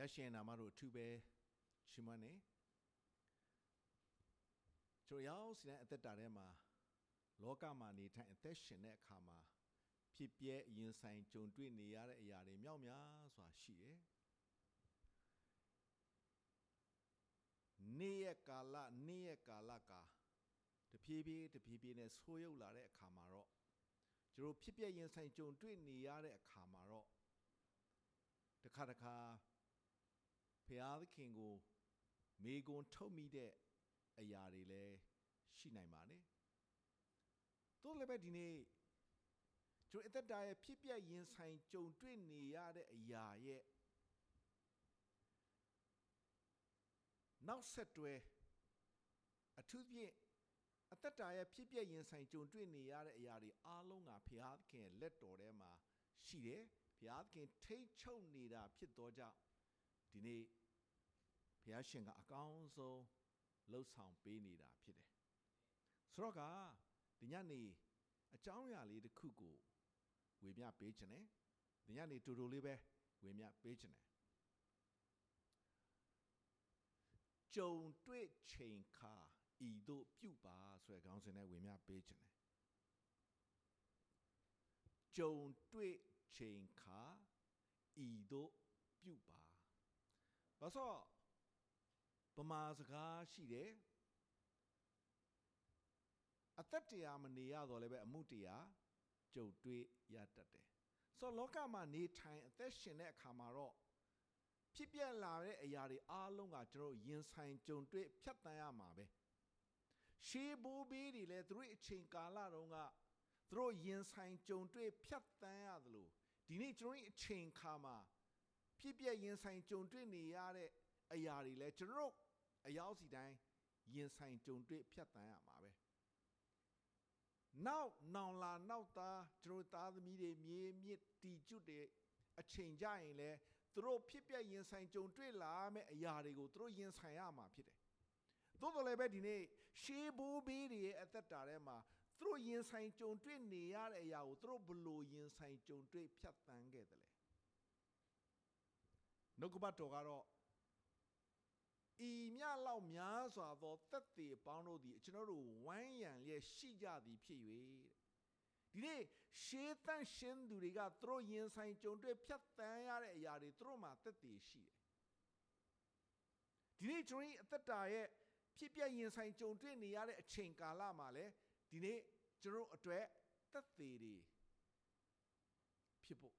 ရရှင်နာမတော်အထူးပဲချီးမွမ်းနေကျွန်တော်ရောက်စီတဲ့အသက်တာထဲမှာလောကမှာနေထိုင်အသက်ရှင်တဲ့အခါမှာဖြစ်ပြဲရင်ဆိုင်ကြုံတွေ့နေရတဲ့အရာတွေမြောက်များစွာရှိတယ်နေ့ရက်ကာလနေ့ရက်ကာလကာတဖြည်းဖြည်းတဖြည်းဖြည်းနဲ့ဆိုးရုပ်လာတဲ့အခါမှာတော့ကျွန်တော်ဖြစ်ပြရင်ဆိုင်ကြုံတွေ့နေရတဲ့အခါမှာတော့တခါတခါ ဖျားသခင်ကို မေကွန်ထုတ်မိတဲ့အရာတွေလည်းရှိနိုင်ပါတယ်။တို့လည်းပဲဒီနေ့ကျွန်တော်အသက်တာရဲ့ဖြစ်ပျက်ရင်ဆိုင်ကြုံတွေ့နေရတဲ့အရာရဲ့နောက်ဆက်တွဲအထူးဖြင့်အသက်တာရဲ့ဖြစ်ပျက်ရင်ဆိုင်ကြုံတွေ့နေရတဲ့အရာတွေအားလုံးကဘုရားသခင်လက်တော်ထဲမှာရှိတယ်ဘုရားသခင်ထိတ်ချုပ်နေတာဖြစ်သောကြောင့်ဒီနေ့ ဘုရားရှင်ကအကောင်းဆုံးလှုပ်ဆောင်ပေးနေတာဖြစ်တယ်ဆိုတော့ကဒီညနေအကြောင်းအရာလေးတစ်ခုကိုဝေမျှပေးခြင်းနဲ့ဒီညနေတူတူလေးပဲဝေမျှပေးခြင်းနဲ့ကြုံတွေ့ချိန်ခါဤတို့ပြုပါဆိုတဲ့ခေါင်းစဉ်နဲ့ဝေမျှပေးခြင်းနဲ့ကြုံတွေ့ချိန်ခါဤတို့ပြုပါဘာလို့ ပမာစကားရှိတယ်အသက်တရားမနေရတော့လည်းပဲအမှုတရားကြုံတွေ့ရတတ်တယ်ဆိုတော့လောကမှာနေထိုင်အသက်ရှင်တဲ့အခါမှာတော့ဖြစ်ပြလာတဲ့အရာတွေအားလုံးကကျွန်တော်ရင်ဆိုင်ကြုံတွေ့ဖြတ်တန်းရမှာပဲရှေးဘိုးဘေးတွေလည်းသူတို့အချိန်ကာလတုန်းကသူတို့ရင်ဆိုင်ကြုံတွေ့ဖြတ်တန်းရသလိုဒီနေ့ကျွန်တော်အချိန်ခါမှာဖြစ်ပြရင်ဆိုင်ကြုံတွေ့နေရတဲ့အရာတွေလည်းကျွန်တော် အရောက်စီတိုင်းရင်ဆိုင်ကြုံတွေ့ဖြတ်တန်းရမှာပဲနောက်နောင်လာနောက်သားကျွန်တော်သားသမီးတွေမြေမြစ်တီကျွတ်တွေအချိန်ကြရင်လဲသူတို့ဖြစ်ပြရင်ဆိုင်ကြုံတွေ့လာမယ့်အရာတွေကိုသူတို့ရင်ဆိုင်ရမှာဖြစ်တယ်သို့တော်လည်းပဲဒီနေ့ရှေးဘိုးဘေးတွေရဲ့အသက်တာထဲမှာသူတို့ရင်ဆိုင်ကြုံတွေ့နေရတဲ့အရာကိုသူတို့ဘလို့ရင်ဆိုင်ကြုံတွေ့ဖြတ်တန်းခဲ့တယ်လေနှုတ်ကပတ်တော်ကတော့ ဤမြလောက်များစွာသောတက်သေးပေါင်းတို့သည်ကျွန်တော်တို့ဝိုင်းရံလျက်ရှိကြသည်ဖြစ်၍ဒီနေ့ရှေးတန့်ရှင်းသူတွေကသူတို့ရင်ဆိုင်ကြုံတွေ့ဖြတ်တန်းရတဲ့အရာတွေသူတို့မှာတက်သေးရှိတယ်ဒီနေ့ကျွန်တော်အသက်တာရဲ့ဖြစ်ပြရင်ဆိုင်ကြုံတွေ့နေရတဲ့အချိန်ကာလမှာလည်းဒီနေ့ကျွန်တော်အတွက်တက်သေးတွေဖြစ်ဖို့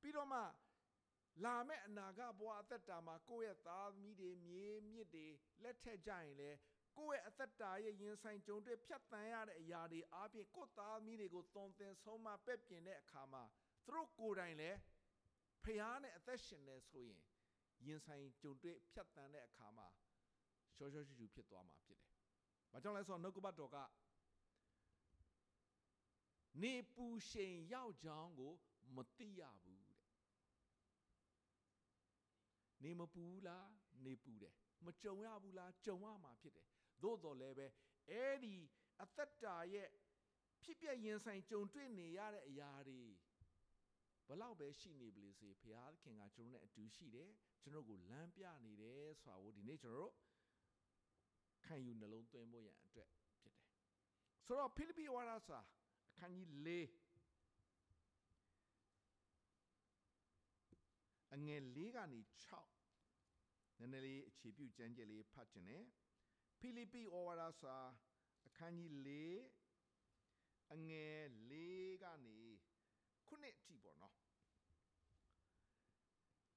ပြီးတော့မှ လာမဲ့အနာဂတ်ဘဝအသက်တာမှာကိုယ့်ရဲ့သားသမီးတွေမြေမြစ်တွေလက်ထက်ကြရင်လေကိုယ့်ရဲ့အသက်တာရဲ့ရင်ဆိုင်ကြုံတွေ့ဖြတ်တန်းရတဲ့အရာတွေအားဖြင့်ကိုယ့်သားသမီးတွေကိုသွန်သင်ဆုံးမပက်ပြင်တဲ့အခါမှာသူတို့ကိုယ်တိုင်လည်းဖျားနဲ့အသက်ရှင်နေဆိုရင်ရင်ဆိုင်ကြုံတွေ့ဖြတ်တန်းတဲ့အခါမှာရှောရှောရှူရှူဖြစ်သွားမှာဖြစ်တယ်။ဘာကြောင့်လဲဆိုတော့နှုတ်ကပတ်တော်ကနေပူရှင်ရောက်ကြောင်းကိုမသိရဘူးတဲ့ နေမပူဘူးလားနေပူတယ်မကြုံရဘူးလားကြုံရမှာဖြစ်တယ်သို့တော်လည်းပဲအဲ့ဒီအသက်တာရဲ့ဖြစ်ပြရင်ဆိုင်ကြုံတွေ့နေရတဲ့အရာတွေဘလောက်ပဲရှိနေပလေစေဘုရားခင်ကကျွန်တော်နဲ့အတူရှိတယ်ကျွန်တော်ကိုလမ်းပြနေတယ်ဆိုတာကိုဒီနေ့ကျွန်တော်တို့ခံယူနှလုံးသွင်းဖို့ရန်အတွက်ဖြစ်တယ်ဆိုတော့ဖိလိပ္ပိဝါဒစာအခန်းကြီး၄ အငယ်၄ကနေ6နည်းနည်းလေးအခြေပြုကျမ်းကျက်လေးဖတ်ခြင်းနဲ့ဖိလိပ္ပိဩဝါဒစာအခန်းကြီး၄အငယ်၄ကနေခုနှစ်အထိပေါ့နော်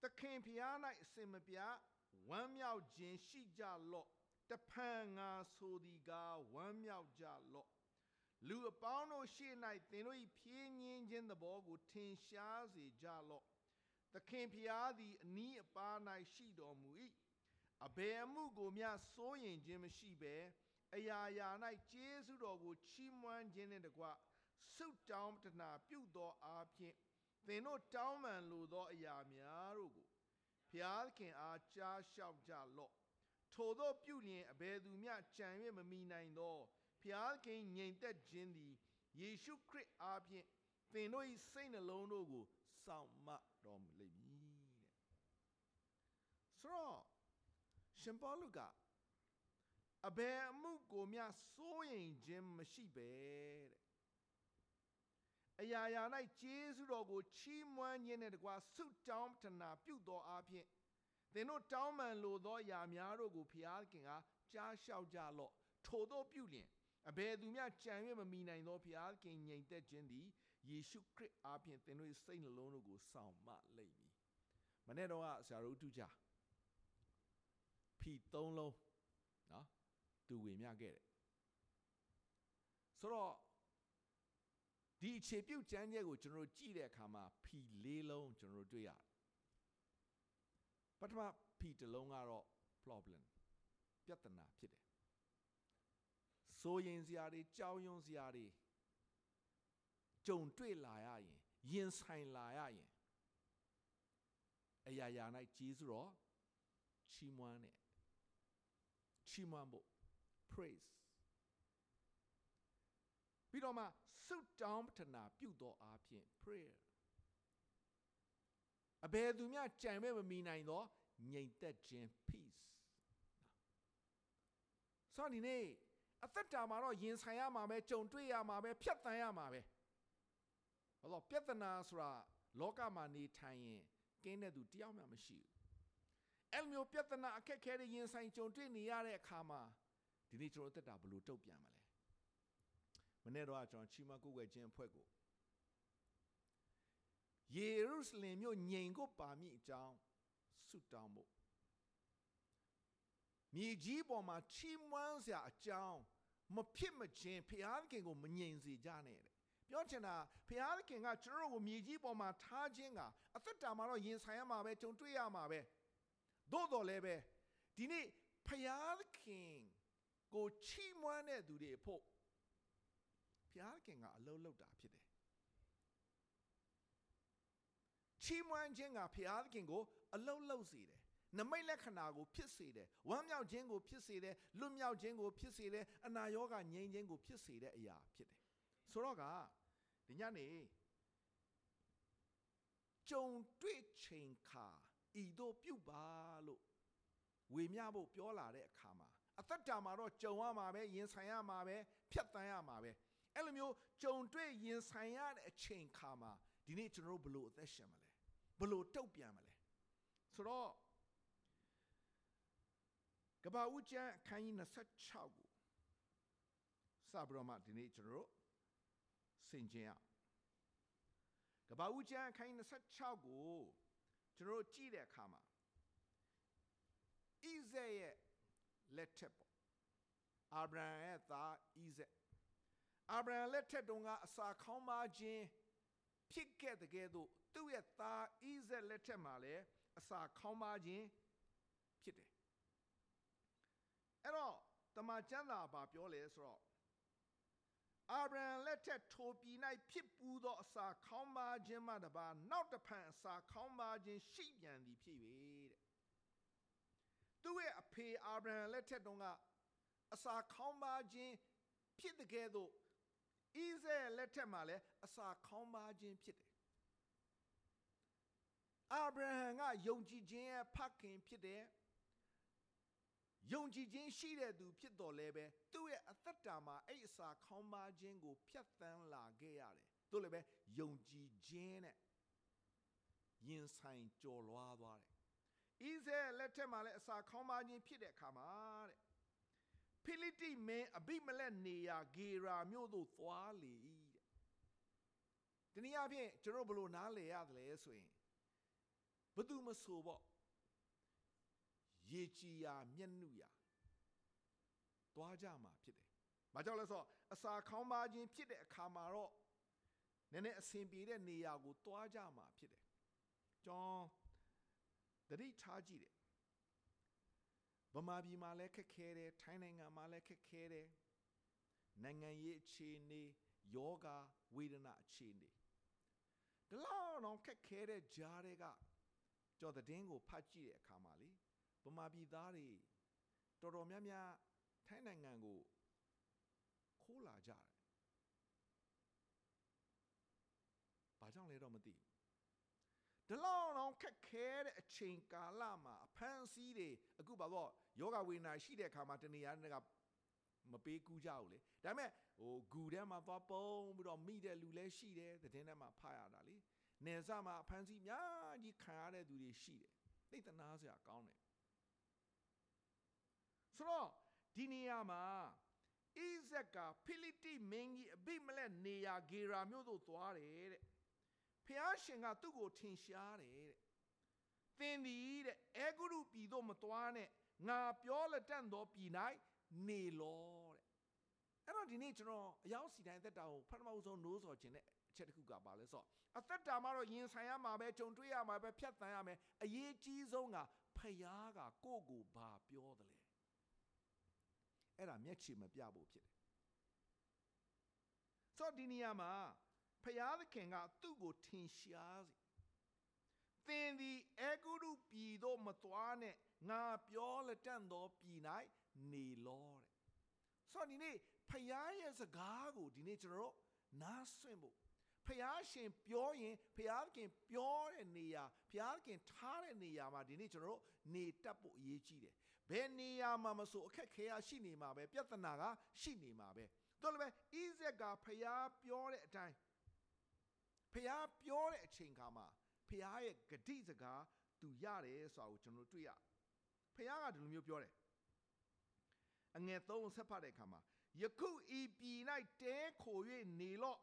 သခင်ဖျား၌အစင်မပြဝမ်းမြောက်ခြင်းရှိကြလော့တဖန်ငါဆိုသည်ကားဝမ်းမြောက်ကြလော့လူအပေါင်းတို့ရှေ့၌သင်တို့၏ဖြင်းညင်းခြင်းသဘောကို ထင်ရှားစေကြလော့ သခင်ဖျားသည်အနီးအပါး၌ရှိတော်မူ၏အဘယ်အမှုကိုမျှစိုးရင်ခြင်းမရှိဘဲအရာရာ၌ကျေးဇူးတော်ကိုချီးမွမ်းခြင်းနှင့်တကွဆုတောင်းတနာပြုသောအားဖြင့်သင်တို့တောင်းပန်လိုသောအရာများတို့ကိုဖျားခင်အားကြားလျှောက်ကြလော့ထိုသောပြုလျင်အဘယ်သူမျှကြံ၍မမိနိုင်သောဖျားခင်ငြိမ်သက်ခြင်းသည်ယေရှုခရစ်အားဖြင့်သင်တို့၏စိတ်နှလုံးတို့ကိုစောင့်မတော်မူလိမ့်မည်တဲ့ ဆိုတော့ရှင်ပေါလုကအဘယ်အမှုကိုမျှစိုးရင်ခြင်းမရှိပဲတဲ့အရာရာ၌ကျေးဇူးတော်ကိုချီးမွမ်းခြင်းနဲ့တကွာဆုတောင်းပတနာပြုသောအဖြစ်သင်တို့တောင်းပန်လိုသောအရာများတို့ကိုဖျားခင်ကကြားလျှောက်ကြလော့ထို့သောပြုလျင်အဘယ်သူမျှကြံ၍မမိနိုင်သောဖျားခင်ငြိမ်သက်ခြင်းသည်ယေရှုခရစ်အားဖြင့်သင်တို့စိတ်နှလုံးတို့ကိုဆောင်မလိမ့်မည်မနေ့တော့ကဆရာတို့တူကြ ဖီ၃လုံးနော်သူဝေမျှခဲ့တယ်ဆိုတော့ဒီအခြေပြုတ်ကျမ်းချက်ကိုကျွန်တော်တို့ကြည့်တဲ့အခါမှာဖီ၄လုံးကျွန်တော်တို့တွေ့ရတယ်ပထမဖီတစ်လုံးကတော့ problem ပြဿနာဖြစ်တယ်စိုးရင်စရာတွေကြောက်ရွံ့စရာတွေကြုံတွေ့လာရရင်ရင်ဆိုင်လာရရင်အရာရာ၌ကျေးဇူးတော်ချီးမွမ်းတယ် ချီးမွမ်းဖို့ praise ပြီးတော့မှဆုတောင်းပတနာပြုသောအားဖြင့် prayer အဘယ်သူမျှကြံမဲ့မမီနိုင်သောငြိမ်သက်ခြင်း peace ဆိုတော့ဒီနေ့အသက်တာမှာတော့ရင်ဆိုင်ရမှာပဲကြုံတွေ့ရမှာပဲဖြတ်တန်းရမှာပဲဟောတော့ပြဿနာဆိုတာလောကမှာနေထိုင်ရင်ကင်းတဲ့သူတယောက်မှမရှိဘူး အဲ့လိုမျိုးပြဿနာအခက်ခဲတွေရင်ဆိုင်ကြုံတွေ့နေရတဲ့အခါမှာဒီနေ့ကျွန်တော်တက်တာဘယ်လိုတုတ်ပြန်မလဲမနေ့တော့ကျွန်တော်ချီမကုတ်ွယ်ခြင်းအဖွဲ့ကိုယေရုရှလင်မြို့ငြိမ်ကိုပါမိအကြောင်းဆုတောင်းဖို့မြေကြီးပေါ်မှာချီးမွမ်းစရာအကြောင်းမဖြစ်မချင်းဖျားခင်ကိုမငြိမ်စေကြနဲ့တဲ့ပြောချင်တာဖျားခင်ကကျွန်တော်တို့ကိုမြေကြီးပေါ်မှာထားခြင်းကအသက်တာမှာတော့ရင်ဆိုင်ရမှာပဲကြုံတွေ့ရမှာပဲ သို့တော်လည်းပဲဒီနေ့ဖျားခင်ကိုချီးမွမ်းတဲ့သူတွေဖို့ဘုရားခင်ကအလုံးလောက်တာဖြစ်တယ်ချီးမွမ်းခြင်းကဘုရားခင်ကိုအလုံးလောက်စေတယ်နမိတ်လက္ခဏာကိုဖြစ်စေတယ်ဝမ်းမြောက်ခြင်းကိုဖြစ်စေတယ်လွတ်မြောက်ခြင်းကိုဖြစ်စေတယ်အနာရောဂါငြိမ်းခြင်းကိုဖြစ်စေတဲ့အရာဖြစ်တယ်ဆိုတော့ကဒီညနေကြုံတွေ့ချိန်ခါ ဤတို့ပြုတ်ပါလို့ဝေမျှဖို့ပြောလာတဲ့အခါမှာအသက်တာမှာတော့ကြုံရမှာပဲရင်ဆိုင်ရမှာပဲဖြတ်တန်းရမှာပဲအဲ့လိုမျိုးကြုံတွေ့ရင်ဆိုင်ရတဲ့အချိန်ခါမှာဒီနေ့ကျွန်တော်တို့ဘလို့အသက်ရှင်မလဲဘလို့တုတ်ပြန်မလဲဆိုတော့ကဘာဦးကျမ်းအခန်းကြီး26ကိုစပြီးတော့မှဒီနေ့ကျွန်တော်တို့ဆင်ခြင်ရကဘာဦးကျမ်းအခန်းကြီး26ကို ကျွန်တော်တို့ကြည့်တဲ့အခါမှာဣဇဲရဲ့လက်ထက်ပေါ့အာဗြဟံရဲ့သားဣဇက်အာဗြဟံလက်ထက်တုန်းကအစာခေါင်းပါခြင်းဖြစ်ခဲ့တဲ့ကဲ့သို့သူ့ရဲ့သားဣဇက်လက်ထက်မှာလည်းအစာခေါင်းပါခြင်းဖြစ်တယ်အဲ့တော့တမန်ကျမ်းစာဘာပြောလဲဆိုတော့ အာဗြဟံလက်ထက်ထိုပြည်၌ဖြစ်ပူးသောအစာခေါင်းပါခြင်းမှတပါနောက်တစ်ဖန်အစာခေါင်းပါခြင်းရှိပြန်သည်ဖြစ်၍တဲ့သူ့ရဲ့အဖေအာဗြဟံလက်ထက်တုန်းကအစာခေါင်းပါခြင်းဖြစ်တဲ့ကဲ့သို့ဣဇဲလက်ထက်မှာလည်းအစာခေါင်းပါခြင်းဖြစ်တယ်အာဗြဟံကယုံကြည်ခြင်းရဲ့ဖခင်ဖြစ်တယ် ယုံကြည်ခြင်းရှိတဲ့သူဖြစ်တော်လဲပဲသူ့ရဲ့အသက်တာမှာအဲ့အစာခေါင်းပါခြင်းကိုဖြတ်သန်းလာခဲ့ရတယ်တို့လည်းပဲယုံကြည်ခြင်းနဲ့ရင်ဆိုင်ကြော်လွားသွားတယ်ဣဇဲလက်ထက်မှာလည်းအစာခေါင်းပါခြင်းဖြစ်တဲ့အခါမှာတဲ့ဖိလိတိမင်းအဘိမလက်နေရာဂေရာမြို့သို့သွားလေ၏တဲ့ဒီနည်းအားဖြင့်ကျွန်တော်ဘလို့နားလည်ရတယ်လဲဆိုရင်ဘသူမဆိုပေါ့ ရေကြည်ရာမျက်နှုရာသွားကြမှာဖြစ်တယ်။ဘာကြောင့်လဲဆိုတော့အစာခေါင်းပါခြင်းဖြစ်တဲ့အခါမှာတော့နည်းနည်းအဆင်ပြေတဲ့နေရာကိုသွားကြမှာဖြစ်တယ်။ကျွန်တတိထားကြည့်တယ်ဗမာပြည်မှာလည်းခက်ခဲတယ်ထိုင်းနိုင်ငံမှာလည်းခက်ခဲတယ်နိုင်ငံရေးအခြေအနေယောဂဝေဒနာအခြေအနေဒီလောက်တော့ခက်ခဲတဲ့ဂျားတွေကကြော်တဲ့င်းကိုဖတ်ကြည့်တဲ့အခါမှာလေ ဗမာပြည်သားတွေတော်တော်များများထိုင်းနိုင်ငံကိုခိုးလာကြတယ်။ဘာကြောင့်လဲတော့မသိဘူးဒီလောက်တော့ခက်ခဲတဲ့အချိန်ကာလမှာအဖန်စီးတွေအခုပါတော့ယောဂဝေဒနာရှိတဲ့အခါမှာတနေရာနဲ့ကမပေးကူးကြဘူးလေဒါပေမဲ့ဟိုဂူထဲမှာသွားပုံပြီးတော့မိတဲ့လူလည်းရှိတယ်သတင်းထဲမှာဖတ်ရတာလေနေစမှာအဖန်စီးများကြီးခံရတဲ့သူတွေရှိတယ်သိတနာစရာကောင်းတယ် ဆိုတော့ဒီနေရာမှာဣဇက်ကဖိလိတိမင်းကြီးအဘိမလက်နေရာဂေရာမြို့သို့သွားတယ်တဲ့ဖျားရှင်ကသူ့ကိုထင်ရှားတယ်တဲ့သင်သည်တဲ့အဲဂုရုပြည်သို့မသွားနဲ့ငါပြောလက်တန့်သောပြည်၌နေလောတဲ့အဲ့တော့ဒီနေ့ကျွန်တော်အယောက်စီတိုင်းသက်တာကိုပထမဆုံးနိုးစော်ခြင်းတဲ့အချက်တစ်ခုကပါလဲဆိုတော့အသက်တာမှာတော့ရင်ဆိုင်ရမှာပဲကြုံတွေ့ရမှာပဲဖြတ်တန်းရမယ်အရေးကြီးဆုံးကဖယားကကိုယ့်ကိုဘာပြောတယ်လဲ အဲ့ဒါမျက်ခြေမပြဖို့ဖြစ်တယ်ဆိုတော့ဒီနေရာမှာဖယားသခင်ကသူ့ကိုထင်ရှားစေသင်သည်အေဂုရုပြည်သို့မသွားနဲ့ငါပြောလက်တန့်သောပြည်၌နေလောတဲ့ဆိုတော့ဒီနေ့ဖယားရဲ့စကားကိုဒီနေ့ကျွန်တော်တို့နားဆွင့်ဖို့ဖယားရှင်ပြောရင်ဖယားသခင်ပြောတဲ့နေရာဖယားသခင်ထားတဲ့နေရာမှာဒီနေ့ကျွန်တော်တို့နေတတ်ဖို့အရေးကြီးတယ် ဘယ်နေရာမှာမဆိုအခက်ခဲရရှိနေမှာပဲပြဿနာကရှိနေမှာပဲတော်လည်းပဲဣဇက်ကဖယားပြောတဲ့အတိုင်းဖျားပြောတဲ့အချိန်ခါမှာဖျားရဲ့ဂတိစကားသူရတယ်ဆိုတာကိုကျွန်တော်တွေ့ရဖျားကဒီလိုမျိုးပြောတယ်အငယ်သုံးဆက်ဖတ်တဲ့အခါမှာယခုဤပြည်၌တဲခို၍နေလော့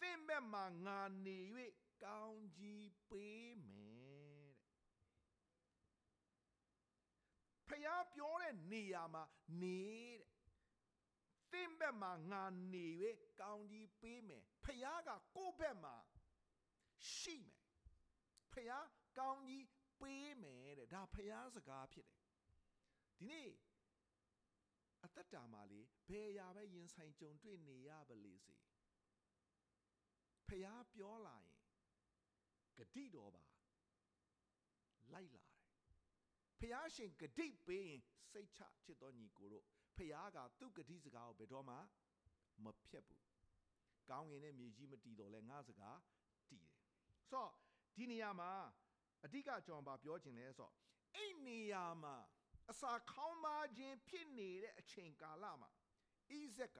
သင်ဘက်မှာငါနေ၍ကောင်းကြီးပေးမယ်တဲ့ ဖျားပြောတဲ့နေရာမှာနေတဲ့သင်ဘက်မှာငါနေ၍ကောင်းကြီးပေးမယ်ဖះကကိုယ့်ဘက်မှာရှိမယ်ဖះကောင်းကြီးပေးမယ်တဲ့ဒါဖះစကားဖြစ်တယ်ဒီနေ့အသက်တာမှာလေဘယ်ရာပဲရင်ဆိုင်ကြုံတွေ့နေရပါလေစေဖះပြောလာရင်ဂတိတော်ပါလိုက်လာတယ် ဖះရှင်ဂတိပေးရင်စိတ်ချချစ်တော်ညီကိုတို့ဖះကသူ့ဂတိစကားကိုဘယ်တော့မှမဖြတ်ဘူးကောင်းငင်နဲ့မြေကြီးမတီတော့လဲငါစကားတီတယ်ဆိုတော့ဒီနေရာမှာအဓိကကျွန်တော်ပြောခြင်းလဲဆိုတော့အဲ့နေရာမှာအစာခေါင်းပါခြင်းဖြစ်နေတဲ့အချိန်ကာလမှာဣဇက်က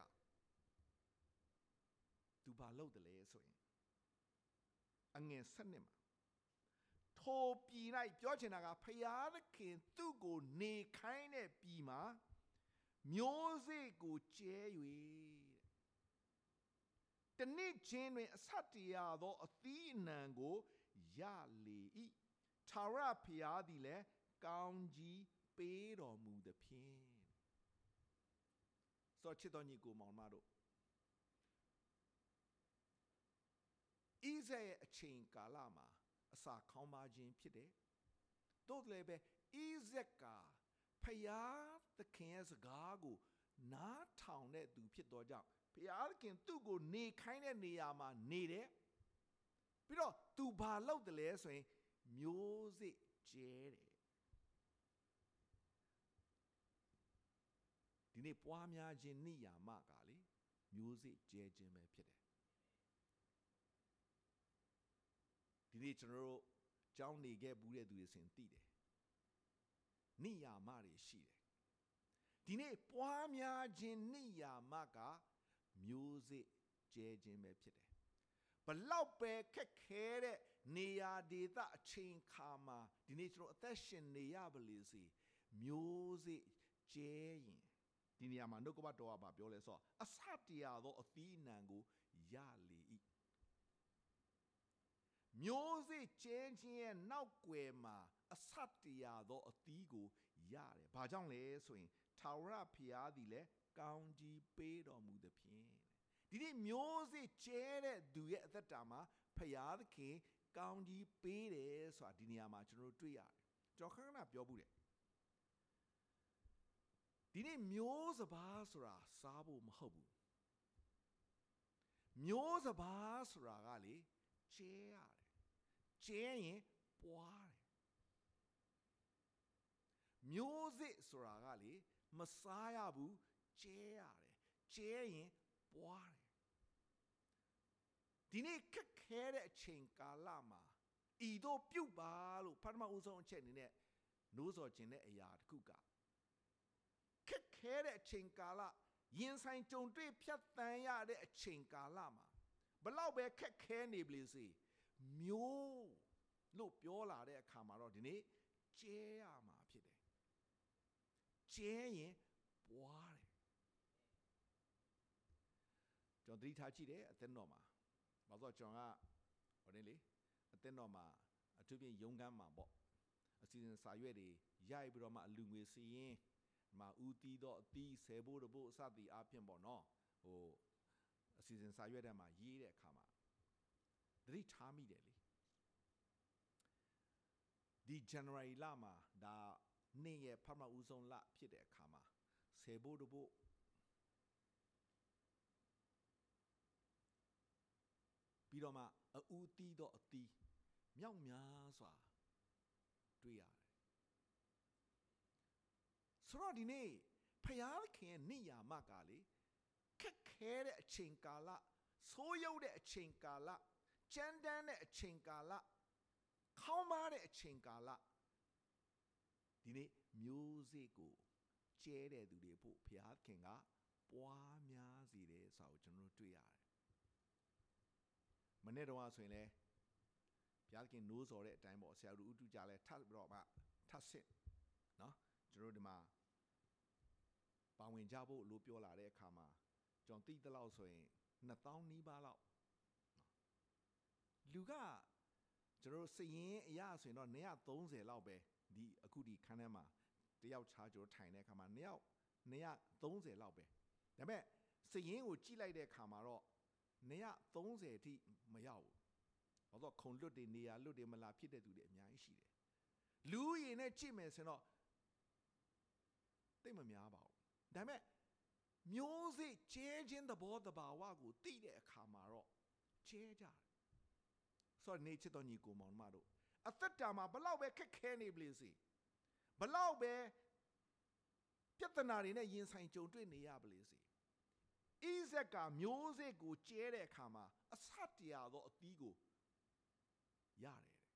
သူဘာလုပ်တယ်လဲဆိုရင်အငယ်ဆက်နှစ်မှာ ထိုပြည်၌ပြောချင်တာကဖျားသခင်သူ့ကိုနေခိုင်းတဲ့ပြည်မှာမျိုးစေ့ကိုကျဲ၍တနေ့ချင်းတွင်အဆက်တရားသောအသီးအနှံကိုရလေ၏ထာဝရဘုရားသည်လည်းကောင်းကြီးပေးတော်မူသဖြင့်ဆိုချစ်တော်ညီကိုမောင်မတို့ဣဇရဲ့အချိန်ကာလမှာ အစာခေါင်းပါခြင်းဖြစ်တယ်တို့လည်းပဲဣဇက်ကဖယားသခင်ရဲ့စကားကိုနားထောင်တဲ့သူဖြစ်တော်ကြောင့်ဘုရားခင်သူ့ကိုနေခိုင်းတဲ့နေရာမှာနေတယ်ပြီးတော့သူဘာလုပ်တယ်လဲဆိုရင်မျိုးစစ်ကျဲတယ်ဒီနေ့ပွားများခြင်းနိယာမကလေမျိုးစစ်ကျဲခြင်းပဲဖြစ်တယ် နေ့ကျွန်တော်တို့ကြောင်းနေခဲ့ဘူးတဲ့သူတွေစင်သိတယ်နိယာမတွေရှိတယ်ဒီနေ့ပွားများခြင်းနိယာမကမျိုးစစ်ကျဲခြင်းပဲဖြစ်တယ်ဘလောက်ပဲခက်ခဲတဲ့နေရာဒေသအချိန်ခါမှာဒီနေ့ကျွန်တော်အသက်ရှင်နေရပါလေစေမျိုးစစ်ကျဲရင်ဒီနေရာမှာနှုတ်ကပတ်တော်ကပြောလဲဆိုတော့အစတရားသောအသီးအနှံကိုရလေ၏ မျိုးစစ်ကျဲခြင်းရဲ့နောက်ွယ်မှာအစတရားသောအသီးကိုရတယ်။ဘာကြောင့်လဲဆိုရင်ထာဝရဘုရားသည်လည်းကောင်းကြီးပေးတော်မူသဖြင့်ဒီနေ့မျိုးစေ့ကျဲတဲ့သူရဲ့အသက်တာမှာဖရာသခင် ကောင်းကြီးပေးတယ်ဆိုတာဒီနေရာမှာကျွန်တော်တို့တွေ့ရတယ်ကျွန်တော်ခဏခဏပြောဘူးတယ်ဒီနေ့မျိုးစဘာဆိုတာစားဖို့မဟုတ်ဘူးမျိုးစဘာဆိုတာကလေကျဲရတယ် ကျဲရင်ပွားတယ်မျိုးစစ်ဆိုတာကလေမစားရဘူးကျဲရတယ်ကျဲရင်ပွားတယ်ဒီနေ့ခက်ခဲတဲ့အချိန်ကာလမှာဣဤတို့ပြုတ်ပါလို့ပထမဦးဆုံးအချက်အနေနဲ့နိုးစော်ခြင်းတဲ့အရာတစ်ခုကခက်ခဲတဲ့အချိန်ကာလရင်ဆိုင်ကြုံတွေ့ဖြတ်တန်းရတဲ့အချိန်ကာလမှာဘလောက်ပဲခက်ခဲနေပလေစေ မျိုးလို့ပြောလာတဲ့အခါမှာတော့ဒီနေ့ကျဲရမှာဖြစ်တယ်ကျဲရင်ပွားတယ်ကျွန်တော်သတိထားကြည့်တယ်အသက်တော်မှာဘာလို့ကျွန်တော်ကဟိုနေလေအသက်တော်မှာအထူးဖြင့်ယုံကမ်းမှာပေါ့အစီအစဉ်စာရွက်တွေရိုက်ပြီးတော့မှအလူငွေစီရင်မှာဦးတီးတော့အသီးဆယ်ဖို့တဖို့အစသည်အပြင်ပေါ့နော်ဟိုအစီအစဉ်စာရွက်ထဲမှာရေးတဲ့အခါမှာ သတိထားမိတယ်လေဒီ January လမှာဒါနေ့ရဲ့ဖမဦးဆုံးလဖြစ်တဲ့အခါမှာဆယ်ဖို့တဖို့ပြီးတော့မှအဦးတီးတော့အသီးမြောက်များစွာတွေ့ရတယ်ဆိုတော့ဒီနေ့ဖယားခင်ရဲ့နေရာမကလေခက်ခဲတဲ့အချိန်ကာလဆိုးရုပ်တဲ့အချိန်ကာလ ကြမ်းတမ်းတဲ့အချိန်ကာလခေါင်းမားတဲ့အချိန်ကာလဒီနေ့မျိုးစေ့ကိုကျဲတဲ့သူတွေဖို့ဖယားခင်ကပွားများစေတယ်ဆိုတော့ကျွန်တော်တို့တွေ့ရတယ်မနေ့တော့ဆိုရင်လည်းဘုရားခင်နိုးစော်တဲ့အတိုင်းပေါ့ဆရာတို့ဥတုကြလဲထပ်ပြီးတော့မှထပ်စစ်နော်ကျွန်တော်ဒီမှာပါဝင်ကြဖို့လို့ပြောလာတဲ့အခါမှာကျွန်တော်သိသလောက်ဆိုရင်2000နီးပါးလောက် လူကကျွန်တော်စရင်အရာဆိုရင်တော့130လောက်ပဲဒီအခုဒီခန်းထဲမှာတယောက်ချားကျွန်တော်ထိုင်တဲ့အခါမှာ2ယောက်230လောက်ပဲဒါပေမဲ့စရင်ကိုကြည့်လိုက်တဲ့အခါမှာတော့230အထိမရောက်ဘူးဘာလို့ခုံလွတ်တွေနေရာလွတ်တွေမလာဖြစ်တဲ့သူတွေအများကြီးရှိတယ်လူရည်နဲ့ကြည့်မယ်ဆိုတော့တိတ်မများပါဘူးဒါပေမဲ့မျိုးစိကျဲခြင်းသဘောတဘာဝကိုသိတဲ့အခါမှာတော့ကျဲကြတယ် ဆိုတော့နေချစ်တော်ညီကိုမောင်မတို့အသက်တာမှာဘလောက်ပဲခက်ခဲနေပလေစေဘလောက်ပဲပြဿနာတွေနဲ့ရင်ဆိုင်ကြုံတွေ့နေရပလေစေဣဇက်ကမျိုးစေ့ကိုကျဲတဲ့အခါမှာအဆတ်တရားသောအသီးကိုရတယ်တဲ့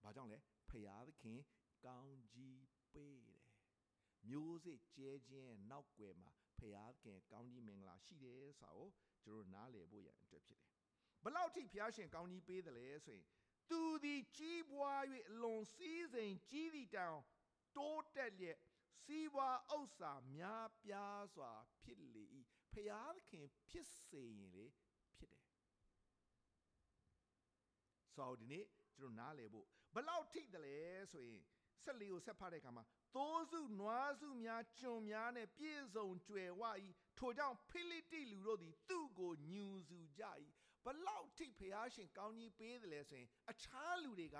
။ဘာကြောင့်လဲဖယားသခင်ကောင်းကြီးပေးတယ်။မျိုးစေ့ကျဲခြင်းနောက်ွယ်မှာဖယားသခင်ကောင်းကြီးမင်္ဂလာရှိတယ်ဆိုတော့ကျွန်တော်နားလည်ဖို့ရန်အတွက်ဖြစ်တယ်။ ဘလောက်ထိဖယားရှင်ကောင်းကြီးပေးတယ်လဲဆိုရင်သူသည်ကြီးပွား၍အလွန်စည်းစိမ်ကြီးသည့်တောင်တိုးတက်လျက်စီးပွားဥစ္စာများပြားစွာ ဖြစ်လေ၏ဖယားသခင် ဖြစ်စေရင်လေဖြစ်တယ်ဆိုတော့ဒီနေ့ကျွန်တော်နားလည်ဖို့ဘလောက်ထိတယ်လဲဆိုရင်ဆက်လေးကိုဆက်ဖတ်တဲ့အခါမှာသိုးစုနွားစုများကျွန်များနဲ့ပြည့်စုံကြွယ်ဝ၏ထိုကြောင့်ဖိလိတိလူတို့သည် သူ့ကိုညူစုကြ၏ ဘလောက်ထိဖယားရှင်ကောင်းကြီးပေးတယ်လဲဆိုရင် အခြားလူတွေက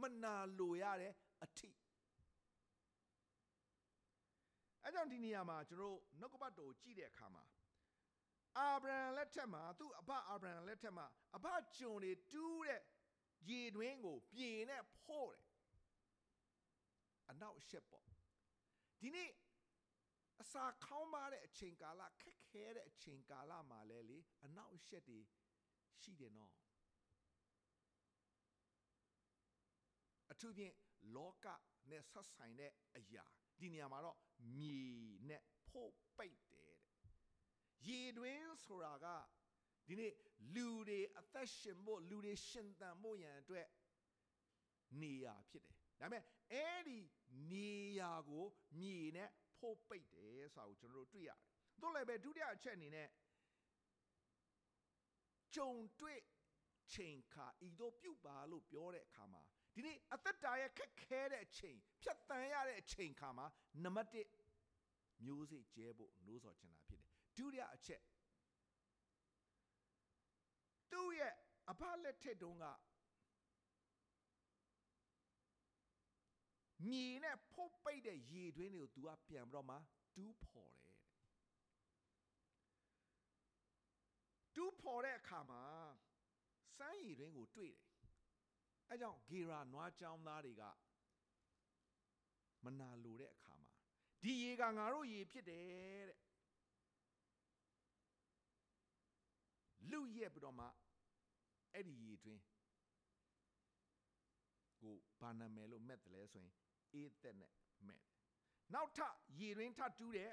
မနာလိုရတဲ့အထိအဲကြောင့်ဒီနေရာမှာကျွန်တော်နှုတ်ကပတ်တော်ကြည့်တဲ့အခါမှာအာဗြဟံလက်ထက်မှာသူ့အဘအာဗြဟံလက်ထက်မှာအဘကျွန်တွေတူးတဲ့ရေတွင်းကို ပြင်နဲ့ဖို့တယ်အနောက်ရှက်ပေါ့ဒီနေ့ အစာခေါင်းပါတဲ့အချိန်ကာလခက်ခဲတဲ့အချိန်ကာလမှာလဲလေအနောက်ရှက်တွေရှိတယ်နော်အထူးဖြင့်လောကနဲ့ဆက်ဆိုင်တဲ့အရာဒီနေရာမှာတော့မြေနဲ့ဖို့ပိတ်တယ်တဲ့ရေတွင်းဆိုတာကဒီနေ့လူတွေအသက်ရှင်ဖို့လူတွေရှင်သန်ဖို့ရန်အတွက်နေရာဖြစ်တယ်ဒါပေမဲ့အဲ့ဒီနေရာကိုမြေနဲ့ ဖို့ပိတ်တယ်ဆိုတာကိုကျွန်တော်တို့တွေ့ရတယ်တို့လည်းပဲဒုတိယအချက်အနေနဲ့ကြုံတွေ့ချိန်ခါဤတို့ပြုတ်ပါလို့ပြောတဲ့အခါမှာဒီနေ့အသက်တာရဲ့ခက်ခဲတဲ့အချိန်ဖြတ်တန်းရတဲ့အချိန်ခါမှာနံပါတ်1မျိုးစေ့ကျဲဖို့နိုးစော်ချင်တာဖြစ်တယ်ဒုတိယအချက်သူ့ရဲ့အဖလက်ထက်တုန်းက မြေနဲ့ဖုတ်ပိတ်တဲ့ရေတွင်းတွေကို तू ကပြန်ပြီးတော့မှတူးဖော်တယ်တူးဖော်တဲ့အခါမှာစမ်းရည်တွင်းကိုတွေ့တယ်အဲကြောင့်ဂေရာနွားချောင်းသားတွေကမနာလိုတဲ့အခါမှာဒီရေကငါတို့ရေဖြစ်တယ်တဲ့လူရက်ပြီးတော့မှအဲ့ဒီရေတွင်းကိုဘာနာမည်လို့မှတ်တယ်လဲဆိုရင် အေးသက်နဲ့မှတ်တယ်နောက်ထပ်ရေရင်းထပ်တူးတဲ့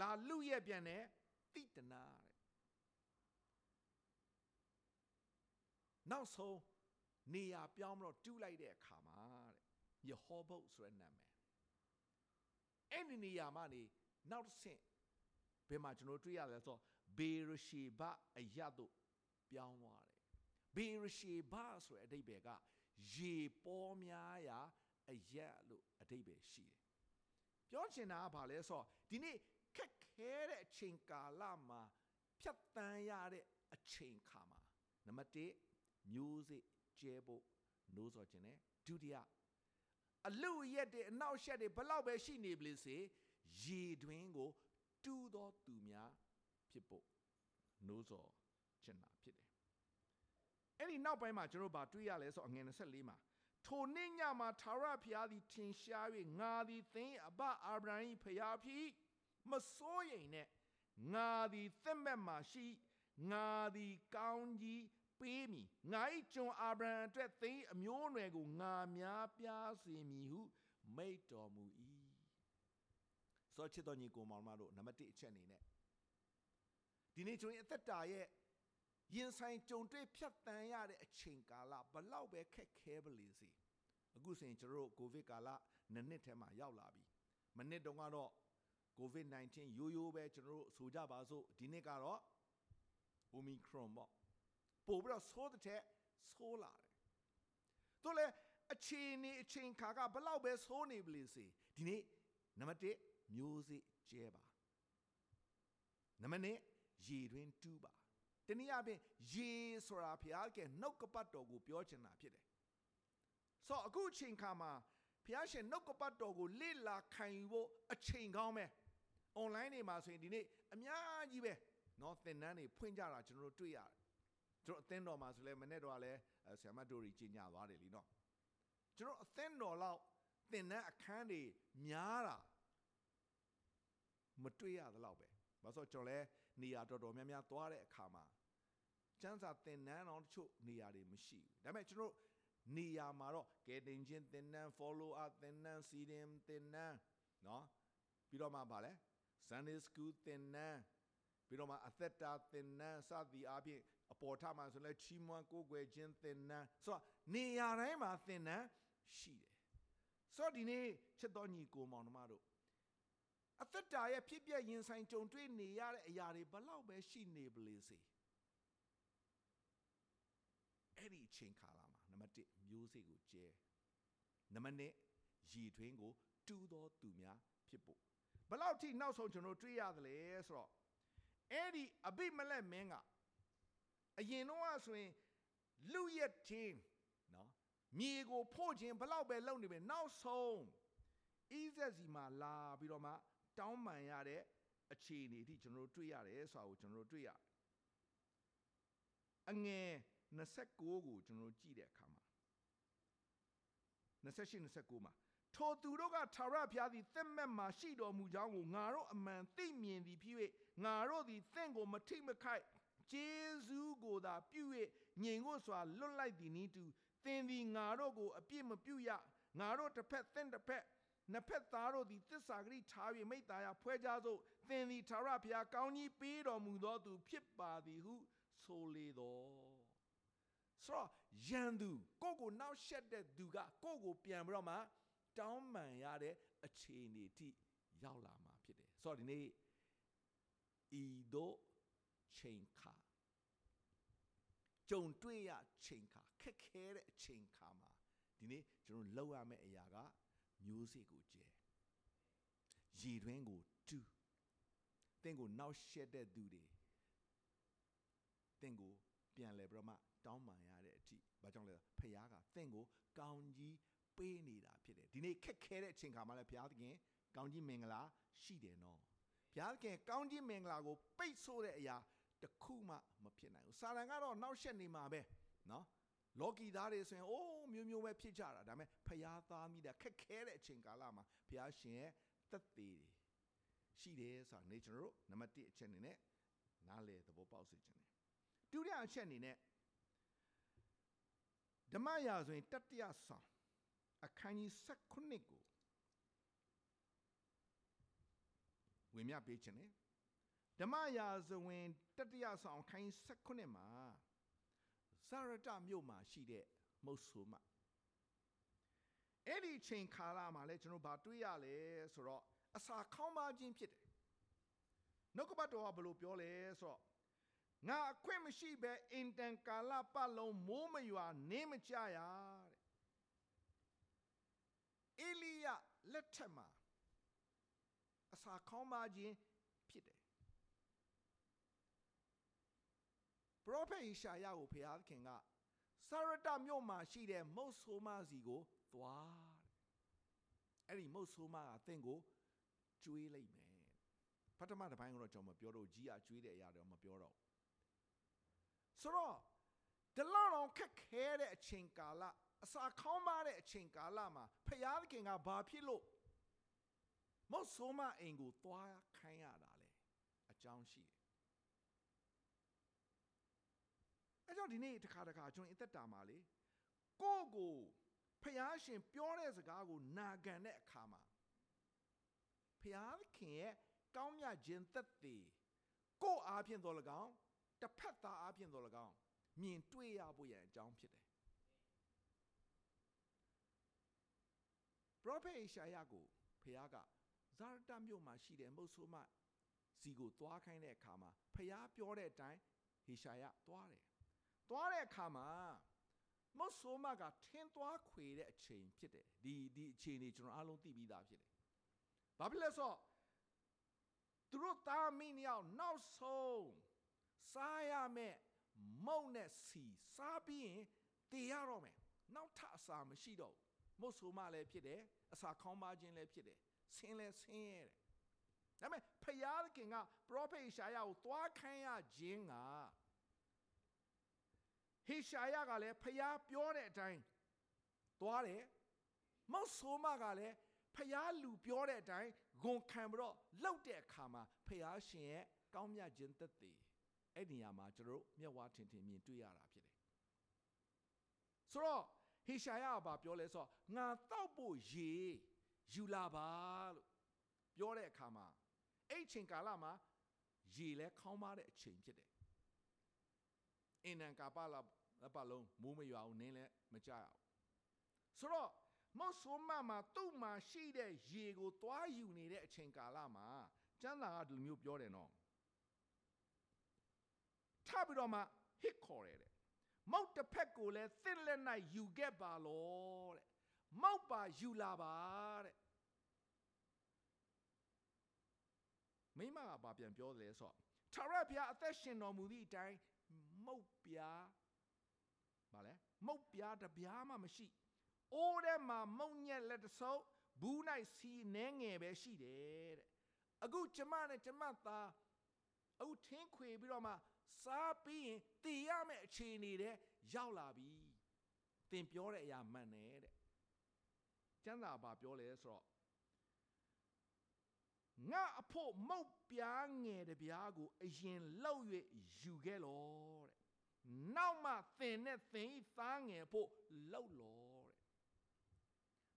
လာလူရဲ့ပြန်တဲ့တိတနာတဲ့နောက်ဆုံးနေရာပြောင်းမလို့တူးလိုက်တဲ့အခါမှာတဲ့ယေဟောဘုတ်ဆိုတဲ့နာမည်အဲ့ဒီနေရာမှာနေနောက်တစ်ဆင့်ဘယ်မှာကျွန်တော်တွေ့ရလဲဆိုတော့ဘေရရှိဘအရတ်တို့ပြောင်းသွားတယ်ဘေရရှိဘဆိုတဲ့အဓိပ္ပာယ်ကရေပေါ်များရာ အရက်လို့အဓိပ္ပာယ်ရှိတယ်ပြောချင်တာကဘာလဲဆိုတော့ဒီနေ့ခက်ခဲတဲ့အချိန်ကာလမှာဖြတ်တန်းရတဲ့အချိန်ခါမှာနံပါတ်1မျိုးစေ့ကျဲဖို့နိုးစော်ခြင်းနဲ့ဒုတိယအလူရက်တွေအနောက်ရှက်တွေဘလောက်ပဲရှိနေပလိစေရေတွင်းကိုတူးသောသူများဖြစ်ဖို့နိုးစော်ခြင်းတာဖြစ်တယ်အဲ့ဒီနောက်ပိုင်းမှာကျွန်တော်ဗာတွေ့ရလဲဆိုအငယ်24မှာ ထိုနေ့ညမှာသာရဖျားသည်ထင်ရှား၍ငါသည်သင်အဘအာဗြဟံ၏ဖျားဖြစ်မစိုးရိမ်နဲ့ငါသည်သင့်ဘက်မှာရှိငါသည်ကောင်းကြီးပေးမည်ငါ၏ကျွန်အာဗြဟံအတွက်သင်အမျိုးအနွယ်ကိုငါများပြားစေမည်ဟုမိတ်တော်မူ၏စောချစ်တော်ညီကိုမောင်မတို့နံပါတ်1အချက်အနေနဲ့ဒီနေ့ကျွန်တော်အသက်တာရဲ့ ရင်ဆိုင်ကြုံတွေ့ဖြတ်တန်းရတဲ့အချိန်ကာလဘလောက်ပဲခက်ခဲပါလေစေအခုဆိုရင်ကျွန်တော်တို့ကိုဗစ်ကာလနှစ်နှစ်ထဲမှာရောက်လာပြီမနစ်တုန်းကတော့ COVID-19 ရိုးရိုးပဲကျွန်တော်တို့ဆိုကြပါစို့ဒီနှစ်ကတော့ Omicron ပေါ့ပို့ပြီးတော့ဆိုးတဲ့ထက်ဆိုးလာတယ်တို့လေအချိန်နေအချိန်ခါကဘလောက်ပဲဆိုးနေပါလေစေဒီနေ့နံပါတ်1မျိုးစေ့ကျဲပါနံပါတ်2ရေတွင်တူးပါ တနည်းအားဖြင့်ရေဆိုတာဘုရားကနှုတ်ကပတ်တော်ကိုပြောချင်တာဖြစ်တယ်ဆိုတော့အခုအချိန်ခါမှာဘုရားရှင်နှုတ်ကပတ်တော်ကိုလေ့လာခံယူဖို့အချိန်ကောင်းပဲ online တွေမှာဆိုရင်ဒီနေ့အများကြီးပဲเนาะသင်တန်းတွေဖွင့်ကြတာကျွန်တော်တို့တွေ့ရတယ်ကျွန်တော်အသင်းတော်မှာဆိုလဲမနေ့တော့လဲဆရာမတို့ကြီးကြီးညာသွားတယ်လीเนาะကျွန်တော်အသင်းတော်လောက်သင်တန်းအခန်းတွေများတာမတွေ့ရသလောက်ပဲဘာလို့ကျွန်တော်လဲနေရာတော်တော်များများသွားတဲ့အခါမှာ ကျန်းစာသင်တန်းတော်တချို့နေရာတွေမရှိဘူးဒါပေမဲ့ကျွန်တော်နေရာမှာတော့ကဲတင်ချင်းသင်တန်း follow up သင်တန်းစီရင်သင်တန်းเนาะပြီးတော့မှဗာလဲ Sunday school သင်တန်းပြီးတော့မှအသက်တာသင်တန်းစသည်အပြင်အပေါ်ထမှာဆိုလဲချီးမွမ်းကိုးကွယ်ခြင်းသင်တန်းဆိုတော့နေရာတိုင်းမှာသင်တန်းရှိတယ်ဆိုတော့ဒီနေ့ချစ်တော်ညီကိုမောင်နှမတို့အသက်တာရဲ့ဖြစ်ပျက်ရင်ဆိုင်ကြုံတွေ့နေရတဲ့အရာတွေဘလောက်ပဲရှိနေပလေစေ အဲ့ဒီအချိန်ခါလာမှာနံပါတ်1မျိုးစေ့ကိုကျဲနံပါတ်2ရည်ထွင်းကိုတူးသောသူများဖြစ်ဖို့ဘလောက်ထိနောက်ဆုံးကျွန်တော်တွေ့ရသလဲဆိုတော့အဲ့ဒီအဘိမလက်မင်းကအရင်တော့ဆိုရင်လူရက်ချင်းနော်မြေကိုဖို့ခြင်းဘလောက်ပဲလုပ်နေပဲနောက်ဆုံးဣဇက်စီမှာလာပြီးတော့မှတောင်းပန်ရတဲ့အခြေအနေအထိကျွန်တော်တို့တွေ့ရတယ်ဆိုတာကိုကျွန်တော်တို့တွေ့ရတယ်အငယ် 29ကိုကျွန်တော်တို့ကြည့်တဲ့အခါမှာ28 29မှာထိုသူတို့ကထာဝရဘုရားသည်သင့်မဲ့မှာရှိတော်မူကြောင်းကိုငါတို့အမှန်သိမြင်သည်ဖြစ်၍ငါတို့သည်သင့်ကိုမထိမခိုက်ဂျေဇူးကိုသာပြု၍ငြိမ်ကိုစွာလွတ်လိုက်သည်နည်းတူသင်သည်ငါတို့ကိုအပြစ်မပြုရငါတို့တစ်ဖက်သင့်တစ်ဖက်နှစ်ဖက်သားတို့သည်သစ္စာဂရိထား၍မိတ္တာယဖွဲကြစို့သင်သည်ထာဝရဘုရားကောင်းကြီးပေးတော်မူသောသူဖြစ်ပါသည်ဟုဆိုလေတော် ဆိုတော့ယန်သူကိုကိုနောက်ရှက်တဲ့သူကကိုကိုပြန်ပြီးတော့မှတောင်းပန်ရတဲ့အခြေအနေထိရောက်လာမှာဖြစ်တယ်ဆိုတော့ဒီနေ့ဤတို့ချိန်ခါကြုံတွေ့ရချိန်ခါခက်ခဲတဲ့အချိန်ခါမှာဒီနေ့ကျွန်တော်လောက်ရမယ့်အရာက မျိုးစေ့ကိုကျဲရည်တွင်းကိုတူးတင့်ကိုနောက်ရှက်တဲ့သူတွေတင့်ကိုပြန်လဲပြီးတော့မှ တောင်းပန်ရတဲ့အထိဘာကြောင့်လဲဖခင်ကတင့်ကိုကောင်းကြီးပေးနေတာဖြစ်တယ်ဒီနေ့ခက်ခဲတဲ့အချိန်ခါမှာလဲဘုရားသခင်ကောင်းကြီးမင်္ဂလာရှိတယ်နော်ဘုရားသခင်ကောင်းကြီးမင်္ဂလာကိုပိတ်ဆို့တဲ့အရာတခုမှမဖြစ်နိုင်ဘူးစာတန်ကတော့နောက်ရှက်နေမှာပဲနော်လော်ကီသားတွေဆိုရင်အိုးမျိုးမျိုးပဲဖြစ်ကြတာဒါပေမဲ့ဖျားသားမိတာခက်ခဲတဲ့အချိန်ကာလမှာဘုရားရှင်ရဲ့သက်သေတွေရှိတယ်ဆိုတာနေကျွန်တော်တို့နံပါတ်1အချက်အနေနဲ့နားလေသဘောပေါက်စေချင်တယ်ဒုတိယအချက်အနေနဲ့ ဓမ္မရာဆိုရင်တတ္တရဆောင်အခန်းကြီး16ကိုဝင်မြပေးခြင်း ਨੇ ဓမ္မရာဇဝင်တတ္တရဆောင်အခန်းကြီး16မှာဇရတမြို့မှာရှိတဲ့မုတ်ဆိုးမအဲ့ဒီအချိန်ခါလာမှာလဲကျွန်တော်ဗာတွေးရလဲဆိုတော့အစာခေါင်းပါခြင်းဖြစ်တယ်နှုတ်ကပတ်တော်ကဘယ်လိုပြောလဲဆိုတော့ ငါအခွင့်မရှိဘဲအင်တန်ကာလပတ်လုံးမိုးမရွာနေမကြရတဲ့အေလိယလက်ထက်မှာအစာခေါင်းပါခြင်းဖြစ်တယ်ပရောဖက်ယေရှာယကိုဖျားခင်ကစရတမြို့မှာရှိတဲ့မုတ်ဆိုးမစီကိုသွားတဲ့အဲ့ဒီမုတ်ဆိုးမကသင်ကိုကျွေးလိုက်မယ်ပထမတစ်ပိုင်းကတော့ကျွန်တော်မပြောတော့ကြီးကကျွေးတဲ့အရာတော့မပြောတော့ ဆိုတော့ဒီလောက်တော့ခက်ခဲတဲ့အချိန်ကာလအစာခေါင်းပါတဲ့အချိန်ကာလမှာဖျားခင်ကဘာဖြစ်လို့မုတ်ဆိုးမအိမ်ကိုသွားခိုင်းရတာလဲအကြောင်းရှိတယ်အဲကြောင့်ဒီနေ့တစ်ခါတစ်ခါကျွန်တော်အသက်တာမှာလေကိုယ့်ကိုဖျားရှင်ပြောတဲ့စကားကိုနာခံတဲ့အခါမှာဖျားခင်ရဲ့ကောင်းမြတ်ခြင်းသက်သေကိုယ့်အားဖြင့်တော်၎င်း တစ်ဖက်သားအားဖြင့်တော်၎င်းမြင်တွေ့ရဖို့ရန်အကြောင်းဖြစ်တယ်ပရောဖက်ရှာယကိုဖျားကဇာရတမြို့မှာရှိတဲ့မုတ်ဆိုးမစီကိုသွားခိုင်းတဲ့အခါမှာဖျားပြောတဲ့အတိုင်းဟေရှာယသွားတယ်သွားတဲ့အခါမှာမုတ်ဆိုးမကထင်းသွားခွေတဲ့အချိန်ဖြစ်တယ်ဒီဒီအချိန်นี่ကျွန်တော်အားလုံးသိပြီးသားဖြစ်တယ်ဘာဖြစ်လဲဆိုတော့သူတို့သားမင်းယောက်နောက်ဆုံး စားရမယ်မုံနဲ့စီစားပြီးရင်တည်ရတော့မယ်နောက်ထပ်အစာမရှိတော့ဘူးမုတ်ဆိုးမလည်းဖြစ်တယ်အစာခေါင်းပါခြင်းလည်းဖြစ်တယ်ဆင်းလည်းဆင်းရဲတယ်ဒါပေမဲ့ဖယားခင်ကပရောဖက်ရှာယကိုသွားခိုင်းရခြင်းကဟေရှာယကလည်းဖျားပြောတဲ့အတိုင်းသွားတယ်မောက်ဆိုးမကလည်းဖျားလူပြောတဲ့အတိုင်းဂုံခံပြီးတော့လှုပ်တဲ့အခါမှာဖျားရှင်ရဲ့ကောင်းမြတ်ခြင်းသက်သေ အဲ့ဒီနေရာမှာကျွန်တော်တို့မျက်ဝါးထင်ထင်မြင်တွေ့ရတာဖြစ်တယ်ဆိုတော့ဟေရှာယကဘာပြောလဲဆိုတော့ငါတောက်ဖို့ရေယူလာပါလို့ပြောတဲ့အခါမှာအဲ့ချိန်ကာလမှာရေလဲခေါင်းပါတဲ့အချိန်ဖြစ်တယ်အင်နံကာပလာအပလုံးမိုးမရွာဘူးနင်းလည်းမကြရဘူးဆိုတော့မော့ဆိုမမှာသူ့မှာရှိတဲ့ရေကိုသွားယူနေတဲ့အချိန်ကာလမှာကျမ်းစာကဒီလိုမျိုးပြောတယ်နော် ထပ်ပြီးတော့မှဟစ်ခေါ်တယ်တဲ့မောက်တစ်ဖက်ကိုလည်းသစ်လက်၌ယူခဲ့ပါလောတဲ့မောက်ပါယူလာပါတဲ့မိမကဘာပြန်ပြောတယ်လဲဆိုတော့ထာဝရဘုရားအသက်ရှင်တော်မူသည့်အတိုင်းမုတ်ပြားဗာလဲမုတ်ပြားတပြားမှမရှိအိုးထဲမှာမုံညက်လက်တဆုပ်ဘူး၌စီနှဲငယ်ပဲရှိတယ်တဲ့အခုကျမနဲ့ကျမသားအခုထင်းခွေပြီးတော့မှ စားပြီးရင်တည်ရမယ့်အခြေအနေတဲ့ရောက်လာပြီသင်ပြောတဲ့အရာမှန်တယ်တဲ့ကျမ်းစာဘာပြောလဲဆိုတော့ငါအဖို့မုတ်ပြားငယ်တပြားကိုအရင်လောက်၍ယူခဲ့လောတဲ့နောက်မှသင်နဲ့သင်ဤသားငယ်ဖို့လောက်လောတဲ့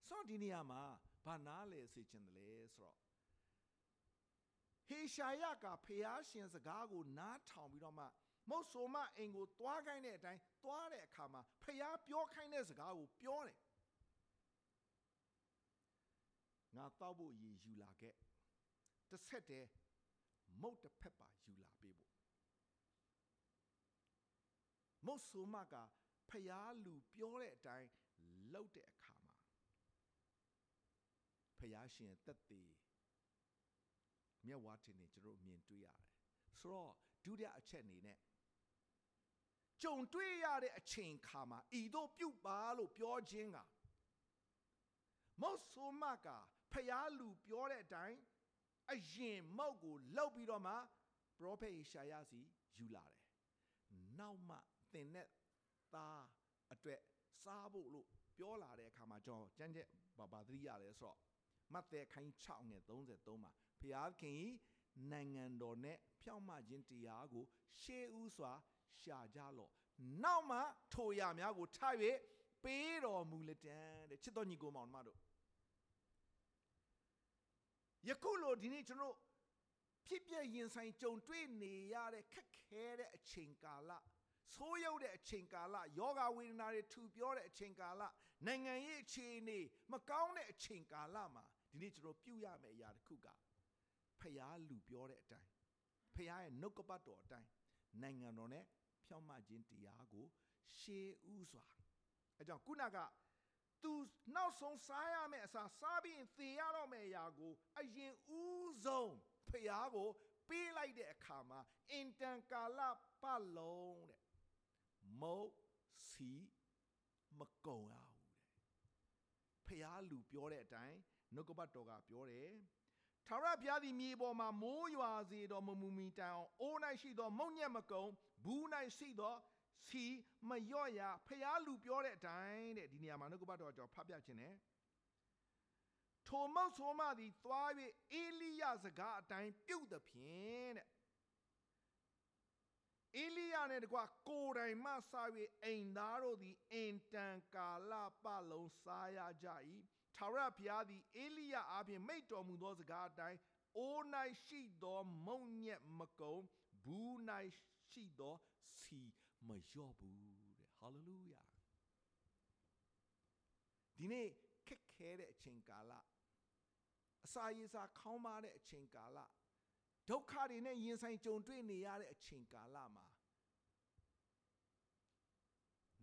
ဆိုတော့ဒီနေရာမှာဘာနားလဲစေချင်တယ်လဲဆိုတော့ ဟေရှာယကဖျားရှင်စကားကိုနားထောင်ပြီးတော့မှမုတ်ဆိုမအိမ်ကိုသွားခိုင်းတဲ့အတိုင်းသွားတဲ့အခါမှာဖျားပြောခိုင်းတဲ့စကားကိုပြောတယ်ငါတောက်ဖို့ရည်ယူလာခဲ့တစ်ဆက်တည်းမုတ်တစ်ဖက်ပါယူလာပေးဖို့မုတ်ဆိုမကဖျားလူပြောတဲ့အတိုင်းလှုပ်တဲ့အခါမှာဖျားရှင်တက်သေး မျက်ဝါးတင်နေကျွန်တော်မြင်တွေ့ရတယ်ဆိုတော့ဒုတိယအချက်အနေနဲ့ကြုံတွေ့ရတဲ့အချိန်ခါမှာဤတို့ပြုတ်ပါလို့ပြောခြင်းကမုတ်ဆိုမကဖျားလူပြောတဲ့အတိုင်းအရင်မုတ်ကိုလောက်ပြီးတော့မှပရောဖက်ယေရှာယစီယူလာတယ်နောက်မှသင်နဲ့သားအတွက်စားဖို့လို့ပြောလာတဲ့အခါမှာကျွန်တော်ကြမ်းကြက်ဘာဘာသတိရလဲဆိုတော့ မဿဲခိုင်း6ငယ်33မှာဖျားခင်နိုင်ငံတော်နဲ့ဖြောင့်မခြင်းတရားကို ရှေးဥစွာရှာကြလော့နောက်မှထိုရများကိုထား၍ပေးတော်မူလက်တံတဲ့ချစ်တော်ညီကိုမောင်နှမတို့ယခုလိုဒီနေ့ကျွန်တော်တို့ဖြစ်ပြရင်ဆိုင်ကြုံတွေ့နေရတဲ့ခက်ခဲတဲ့အချိန်ကာလဆိုးရုပ်တဲ့အချိန်ကာလယောဂဝေဒနာတွေထူပြောတဲ့အချိန်ကာလနိုင်ငံရေးအခြေအနေမကောင်းတဲ့အချိန်ကာလမှာ ဒီနေ့ကျွန်တော်ပြုရမယ့်အရာတစ်ခုကဖျားလူပြောတဲ့အတိုင်းဖျားရဲ့နှုတ်ကပတ်တော်အတိုင်းနိုင်ငံတော်နဲ့ဖြောင့်မခြင်းတရားကို ရှေးဥစွာအဲကြောင့်ခုနကသူနောက်ဆုံးစားရမယ့်အစားစားပြီးရင်သေရတော့မယ့်အရာကို အရင်ဦးဆုံးဖျားကို ပေးလိုက်တဲ့အခါမှာအင်တန်ကာလပတ်လုံးတဲ့မုတ်စီမကုံရဘူးတဲ့ဖျားလူပြောတဲ့အတိုင်း နှုတ်ကပတ်တော်ကပြောတယ်ထာဝရဘုရားသည်မြေပေါ်မှာမိုးရွာစေတော်မမူမီတိုင်အောင်အိုး၌ရှိသောမုန်ညက်မကုံဘူး၌ရှိသောစီမရော့ရဖျားလူပြောတဲ့အတိုင်းတဲ့ဒီနေရာမှာနှုတ်ကပတ်တော်ကြောင့်ဖတ်ပြခြင်းနဲ့ထိုမုတ်ဆိုးမသည်သွား၍အေလိယစကားအတိုင်းပြုတ်သည်ဖြင့်တဲ့အေလိယနဲ့တကွကိုယ်တိုင်မှစ၍အိမ်သားတို့သည်အင်တန်ကာလပတ်လုံးစားရကြ၏ ထာဝရဘုရားသည်အေလိယအားဖြင့်မိတ်တော်မူသောစကားအတိုင်းအိုး၌ရှိသောမုံညက်မကုံဘူး၌ရှိသောစီမလျော့ဘူးတဲ့ဟာလေလုယာဒီနေ့ခက်ခဲတဲ့အချိန်ကာလအစာရေစာခေါင်းပါတဲ့အချိန်ကာလဒုက္ခတွေနဲ့ရင်ဆိုင်ကြုံတွေ့နေရတဲ့အချိန်ကာလမှာ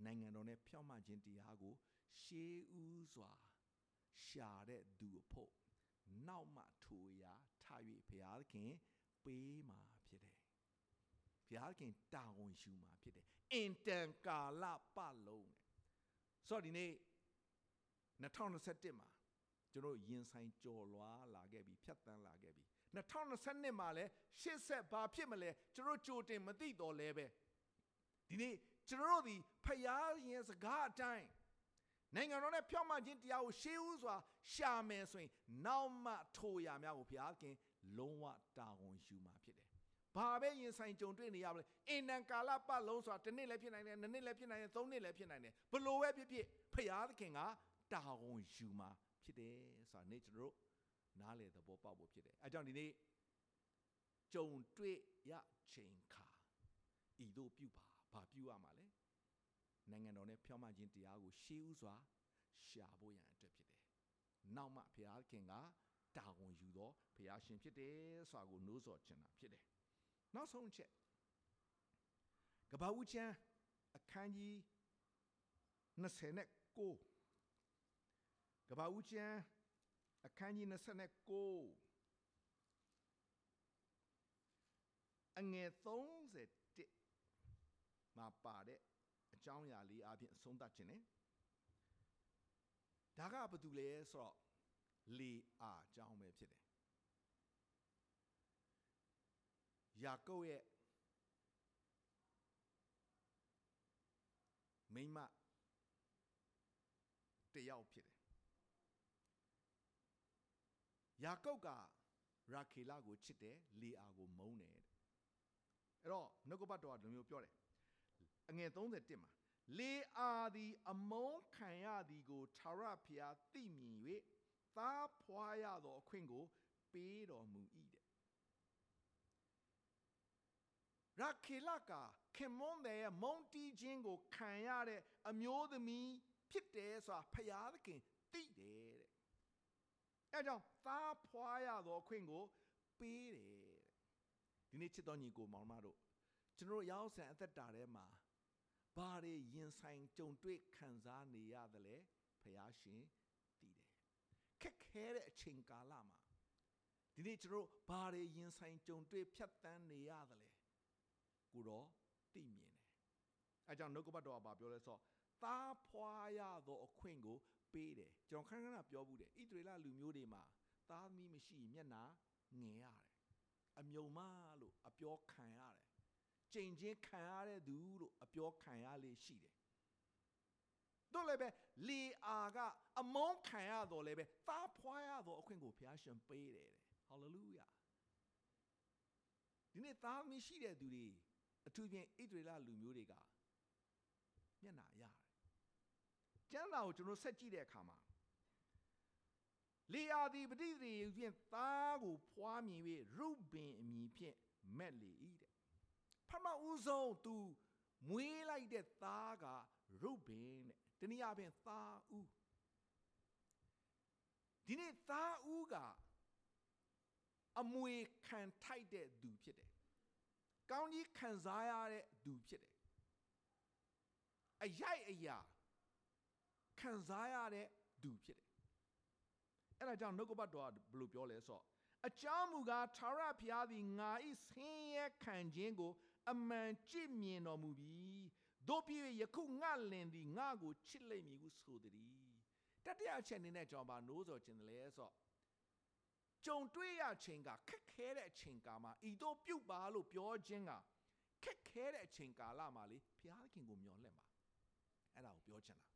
နိုင်ငံတော်နဲ့ဖြောင့်မခြင်းတရားကိုရှေးဦးစွာ ရှာတဲ့သူအဖို့နောက်မှထိုရာထား၍ဘုရားသခင်ပေးမှာဖြစ်တယ်ဘုရားသခင်တာဝန်ယူမှာဖြစ်တယ်အင်တန်ကာလပတ်လုံးဆိုတော့ဒီနေ့2021မှာကျွန်တော်ရင်ဆိုင်ကြော်လွားလာခဲ့ပြီဖြတ်တန်းလာခဲ့ပြီ2022မှာလည်းရှေ့ဆက်ဘာဖြစ်မလဲကျွန်တော်ကြိုတင်မသိတော့လဲပဲဒီနေ့ကျွန်တော်တို့ဒီဖယားရင်စကားအတိုင်း နိုင်ငံတော်နဲ့ဖြောင့်မခြင်းတရားကိုရှေးဦးစွာရှာမယ်ဆိုရင်နောက်မှထိုရများကိုဘုရားခင်လုံးဝတာဝန်ယူမှာဖြစ်တယ်။ဘာပဲရင်ဆိုင်ကြုံတွေ့နေရမလဲ။အင်တန်ကာလပတ်လုံးဆိုတာတစ်နှစ်လည်းဖြစ်နိုင်တယ်၊နှစ်နှစ်လည်းဖြစ်နိုင်တယ်၊သုံးနှစ်လည်းဖြစ်နိုင်တယ်။ဘလို့ပဲဖြစ်ဖြစ်ဘုရားသခင်ကတာဝန်ယူမှာဖြစ်တယ်ဆိုတာနေ့ကျွန်တော်တို့နားလေသဘောပေါက်ဖို့ဖြစ်တယ်။အဲကြောင့်ဒီနေ့ကြုံတွေ့ရချိန်ခါဤတို့ပြုပါဘာပြုရမှာလဲ။ နိုင်ငံတော်နဲ့ဖြောင့်မခြင်းတရားကိုရှေးဥစွာရှာဖို့ရန်အတွက်ဖြစ်တယ်။နောက်မှဘုရားခင်ကတာဝန်ယူသောဘုရားရှင်ဖြစ်တယ်ဆိုတာကိုနှိုးဆော်ချင်တာဖြစ်တယ်။နောက်ဆုံးချက်ကဘာဦးချမ်းအခန်းကြီး29ကဘာဦးချမ်းအခန်းကြီး29အငယ်31မှာပါတဲ့ အကြောင်းအရာလေးအပြင်အဆုံးသတ်ခြင်း ਨੇ ဒါကဘာတူလဲဆိုတော့လေအာအကြောင်းပဲဖြစ်တယ်ယာကုပ်ရဲ့မိမတယောက်ဖြစ်တယ်ယာကုပ်ကရာခေလကိုချစ်တယ်လေအာကိုမုန်းတယ်အဲ့တော့နှုတ်ကပတ်တော်ကဒီလိုမျိုးပြောတယ် အငယ်31မှာလေအာသည်အမုန်းခံရသည်ကိုထာဝရဘုရားသိမြင်၍သားဖွာရသောအခွင့်ကို ပေးတော်မူ၏တဲ့ရခေလကခင်မွန်တဲ့မုန်တီးခြင်းကိုခံရတဲ့အမျိုးသမီးဖြစ်တယ်ဆိုတာဘုရားသခင်သိတယ်တဲ့အဲကြောင့်သားဖွာရသောအခွင့်ကိုပေးတယ်တဲ့ဒီနေ့ချစ်တော်ညီကိုမောင်မတို့ကျွန်တော်ရောက်ဆန်အသက်တာထဲမှာ ဘာတွေရင်ဆိုင်ကြုံတွေ့ခံစားနေရသလဲဖះရှင်တည်တယ်ခက်ခဲတဲ့အချိန်ကာလမှာဒီနေ့ကျွန်တော်ဘာတွေရင်ဆိုင်ကြုံတွေ့ဖြတ်တန်းနေရသလဲကိုတော့သိမြင်တယ်အဲကြောင့်နှုတ်ကပတ်တော်ကပြောလဲဆိုသားဖွာရသောအခွင့်ကို ပေးတယ်ကျွန်တော်ခဏခဏပြောဘူးတယ်ဣသရေလလူမျိုးတွေမှာသားသမီးမရှိမျက်နာငင်ရတယ်အမြုံမလို့အပြောခံရတယ် ကြိမ်ချင်းခံရတဲ့သူလို့အပြောခံရလေရှိတယ်တို့လည်းပဲလေအာကအမုန်းခံရတော့လည်းပဲသားဖွာရတော့အခွင့်ကိုဘုရားရှင်ပေးတယ်တဲ့ဟာလေလုယာဒီနေ့သားမရှိတဲ့သူတွေအထူးဖြင့်ဣသရေလလူမျိုးတွေကမျက်နာရတယ်ကျမ်းစာကိုကျွန်တော်ဆက်ကြည့်တဲ့အခါမှာလေယာသည်ပဋိသေဖြင့်သားကိုဖွားမြင်၍ရုပင်အမည်ဖြင့်မက်လေ၏တဲ့ ပထမဦးဆုံး तू မွေးလိုက်တဲ့သားကရုပင်တဲ့တနည်းအားဖြင့်သားဦးဒီနေ့သားဦးကအမွေခံထိုက်တဲ့သူဖြစ်တယ်။ကောင်းကြီးခံစားရတဲ့သူဖြစ်တယ်။အရိုက်အရာခံစားရတဲ့သူဖြစ်တယ်။အဲ့ဒါကြောင့်နှုတ်ကပတ်တော်ကဘယ်လိုပြောလဲဆိုတော့အကြောင်းမူကားသာရဖျားသည်ငါဤဆင်းရဲခံခြင်းကို အမှန်ကြည့်မြင်တော်မူပြီးတို့ပြည့်ယခုငါလင်သည်ငါကိုချစ်လိမ့်မည်ဟုဆိုသည်တတိယအချက်အနေနဲ့ကျွန်တော်ဗာနိုးစော်ခြင်းတယ်လဲဆိုတော့ကြုံတွေ့ရခြင်းကခက်ခဲတဲ့အချိန်ကာမှာဤတို့ပြုတ်ပါလို့ပြောခြင်းကခက်ခဲတဲ့အချိန်ကာလမှာလေဘုရားခင်ကိုမျှော်လင့်ပါအဲ့ဒါကိုပြောချင်တာ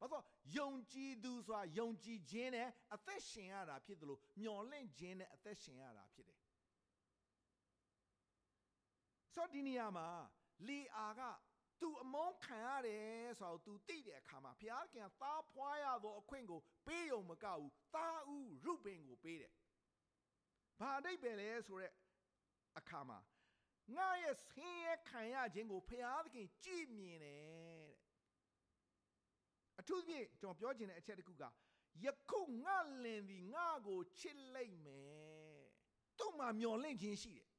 ဘာလို့ယုံကြည်သူဆိုတာယုံကြည်ခြင်းနဲ့အသက်ရှင်ရတာဖြစ်တယ်လို့မျှော်လင့်ခြင်းနဲ့အသက်ရှင်ရတာဖြစ်တယ် ဆိုဒီနေရာမှာလီအာကသူအမုန်းခံရတယ်ဆိုတော့ तू သိတဲ့အခါမှာဘုရားခင်သားဖွားရသောအခွင့်ကို ပေးယုံမကဘူးသားဦးရုပင်ကိုပေးတယ်။ဘာအတိတ်ပဲလဲဆိုတော့အခါမှာငါရဲ့ဆင်းရဲခံရခြင်းကိုဘုရားသခင်ကြည်မြင်တယ်တဲ့အထူးသဖြင့်ကျွန်တော်ပြောချင်တဲ့အချက်တစ်ခုကယခုငါလင်သည်ငါကိုချစ်လိုက်မယ်။သူ့မှာမျော်လင့်ခြင်းရှိတယ်။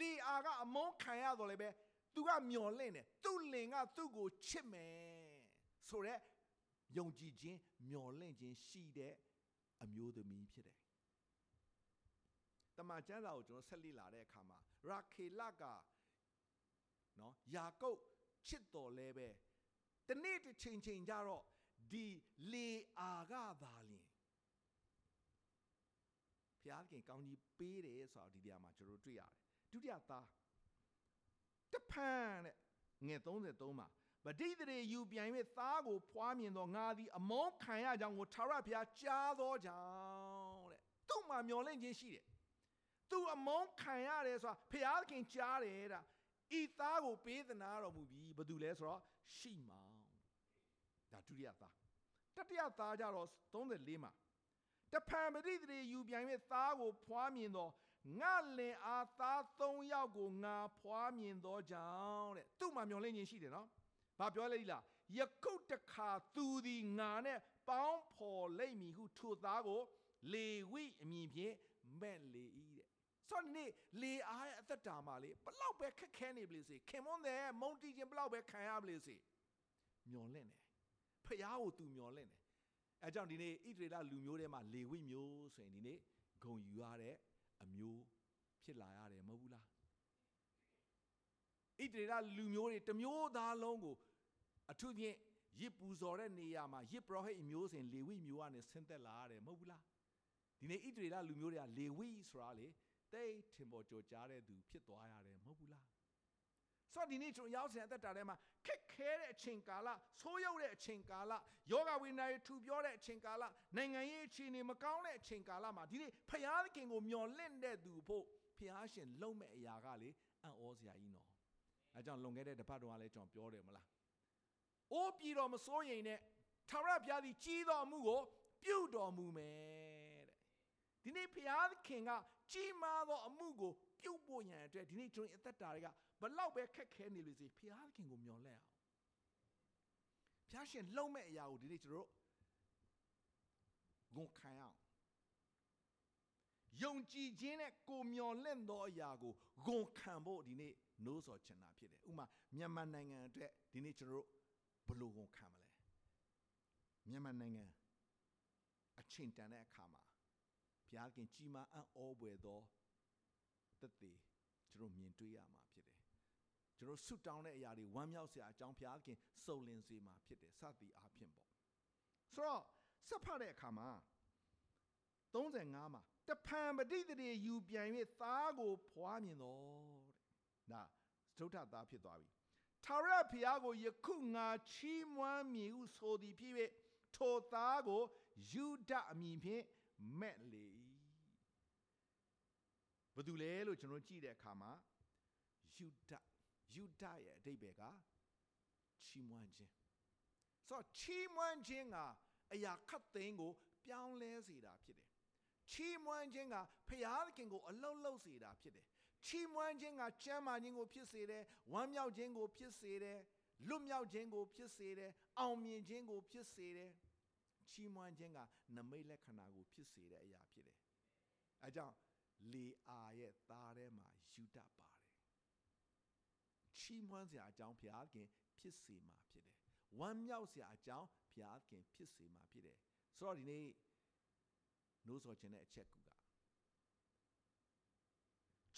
လီအာကအမုန်းခံရတော့လည်းပဲသူကမျော်လင့်တယ်သူ့လင်ကသူ့ကိုချစ်မယ်ဆိုတော့ယုံကြည်ခြင်းမျော်လင့်ခြင်းရှိတဲ့အမျိုးသမီးဖြစ်တယ်တမန်ကျမ်းစာကိုကျွန်တော်ဆက်လက်လာတဲ့အခါမှာရာခေလကနော်ယာကုပ်ချစ်တော်လဲပဲတနေ့တစ်ချိန်ချိန်ကြတော့ဒီလေအာကသာလင်ဘုရားခင်ကောင်းကြီးပေးတယ်ဆိုတော့ဒီနေရာမှာကျွန်တော်တွေ့ရတယ် ဒုတိယသားတဖန်တဲ့ငယ်33မှာဗတိတရေယူပြန်၍သားကိုဖွားမြင်သောငါသည်အမုန်းခံရကြောင်းကိုထာဝရဘုရားကြားသောကြောင့်တဲ့သူ့မှာမျောလင့်ခြင်းရှိတယ်သူအမုန်းခံရတယ်ဆိုတာဘုရားခင်ကြားတယ်တဲ့ဤသားကိုပေးသနာတော်မူပြီးဘာတူလဲဆိုတော့ရှိမောင်ဒါဒုတိယသားတတိယသားကြတော့34မှာတဖန်ပတိတရေယူပြန်၍သားကိုဖွားမြင်သော ငါလင်အားသား၃ယောက်ကိုငါဖွားမြင်သောကြောင့်တဲ့သူ့မှာမျောလင့်ခြင်းရှိတယ်နော်။ဘာပြောလဲဒီလားယခုတခါသူသည်ငါနဲ့ပေါင်းဖော်လိမ့်မည်ဟုထိုသားကို လေဝိအမည်ဖြင့်မဲ့လေ၏တဲ့။ဆိုတော့ဒီနေ့လေအားရဲ့အသက်တာမှာလေဘလောက်ပဲခက်ခဲနေပြီလေစေခင်မွန်းတဲ့မုန်တီးခြင်းဘလောက်ပဲခံရပြီလေစေမျောလင့်တယ်။ဖះကိုသူမျောလင့်တယ်။အဲကြောင့်ဒီနေ့ဣသရေလလူမျိုးထဲမှာလေဝိမျိုးဆိုရင်ဒီနေ့ဂုံယူရတဲ့ အမျိုးဖြစ်လာရတယ်မဟုတ်ဘူးလားဣတရေလလူမျိုးတွေတမျိုးသားလုံးကိုအထူးဖြင့်ရစ်ပူဇော်တဲ့နေရာမှာရစ်ပရောဟိတ်အမျိုးစဉ်လေဝိမျိုးကနေဆင်းသက်လာရတယ်မဟုတ်ဘူးလားဒီနေ့ဣတရေလလူမျိုးတွေကလေဝိဆိုတာလေတိတ်ထင်ပေါ်ကြော်ကြားတဲ့သူဖြစ်သွားရတယ်မဟုတ်ဘူးလား ဆိုတော့ဒီနေ့ကျွန်တော်ရောက်စင်အသက်တာထဲမှာခက်ခဲတဲ့အချိန်ကာလဆိုးရုပ်တဲ့အချိန်ကာလယောဂဝိညာဉ်ထူပြောတဲ့အချိန်ကာလနိုင်ငံရေးအခြေအနေမကောင်းတဲ့အချိန်ကာလမှာဒီနေ့ဖျားသခင်ကိုမျှော်လင့်တဲ့သူဖို့ဖျားရှင်လုံမဲ့အရာကလေအံ့ဩစရာကြီးနော်အဲကြောင့်လွန်ခဲ့တဲ့တပတ်တုန်းကလည်းကျွန်တော်ပြောတယ်မလားအိုးပြည်တော်မစိုးရင်နဲ့ထာဝရဘုရားသည်ကြီးတော်မူကို ပြုတော်မူမယ်တဲ့ဒီနေ့ဘုရားသခင်ကကြီးမားသောအမှုကို ပြုတ်ဖို့ရန်အတွက်ဒီနေ့ကျွန်တော်အသက်တာတွေက ဘလောက်ပဲခက်ခဲနေလို့စီဘုရားသခင်ကိုမျှော်လင့်အောင်ဘုရားရှင်လုံမဲ့အရာကိုဒီနေ့ကျွန်တော်တို့ဂုံခံအောင်ယုံကြည်ခြင်းနဲ့ကိုမျော်လင့်သောအရာကိုဂုံခံဖို့ဒီနေ့နိုးစော်ချင်တာဖြစ်တယ်ဥမာမြန်မာနိုင်ငံအတွက်ဒီနေ့ကျွန်တော်တို့ဘယ်လိုဂုံခံမလဲမြန်မာနိုင်ငံအချိန်တန်တဲ့အခါမှာဘုရားခင်ကြီးမားအံ့ဩပွေသောသက်သေကျွန်တော်မြင်တွေ့ရမှာဖြစ်တယ် ကျွန်တော်ဆုတောင်းတဲ့အရာတွေဝမ်းမြောက်စရာအကြောင်းဘုရားခင်စုံလင်စေမှာဖြစ်တယ်စသည်အားဖြင့်ပေါ့ဆိုတော့ဆက်ဖတ်တဲ့အခါမှာ35မှာတဖန်ပဋိသန္ဓေယူပြန်၍သားကိုဖွားမြင်တော်တဲ့ဒါဒုဋ္ဌသားဖြစ်သွားပြီထာဝရဘုရားကိုယခုငါချီးမွမ်းမည်ဟုဆိုသည်ဖြစ်၍ထိုသားကိုယူဒအမည်ဖြင့်မဲ့လေ၏ဘာတူလဲလို့ကျွန်တော်ကြည့်တဲ့အခါမှာယူဒ ယူဒရဲ့အတိတ်ပဲကချီးမွမ်းခြင်းဆိုတော့ချီးမွမ်းခြင်းကအရာခတ်သိမ်းကို ပြောင်းလဲစေတာဖြစ်တယ်ချီးမွမ်းခြင်းကဖျားခင်ကိုအလုံးလုံးစေတာဖြစ်တယ်ချီးမွမ်းခြင်းကကျမ်းမာခြင်းကိုဖြစ်စေတယ်ဝမ်းမြောက်ခြင်းကိုဖြစ်စေတယ်လွတ်မြောက်ခြင်းကိုဖြစ်စေတယ်အောင်မြင်ခြင်းကိုဖြစ်စေတယ်ချီးမွမ်းခြင်းကနမိတ်လက္ခဏာကိုဖြစ်စေတဲ့အရာဖြစ်တယ်အဲကြောင့်လေအာရဲ့သားထဲမှာယူတပါတယ် ချီးမွမ်းစရာအကြောင်းဘုရားခင် ဖြစ်စေမှာဖြစ်တယ်ဝမ်းမြောက်စရာအကြောင်းဘုရားခင်ဖြစ်စေမှာဖြစ်တယ်ဆိုတော့ဒီနေ့နိုးစောခြင်းတဲ့အချက်ကူက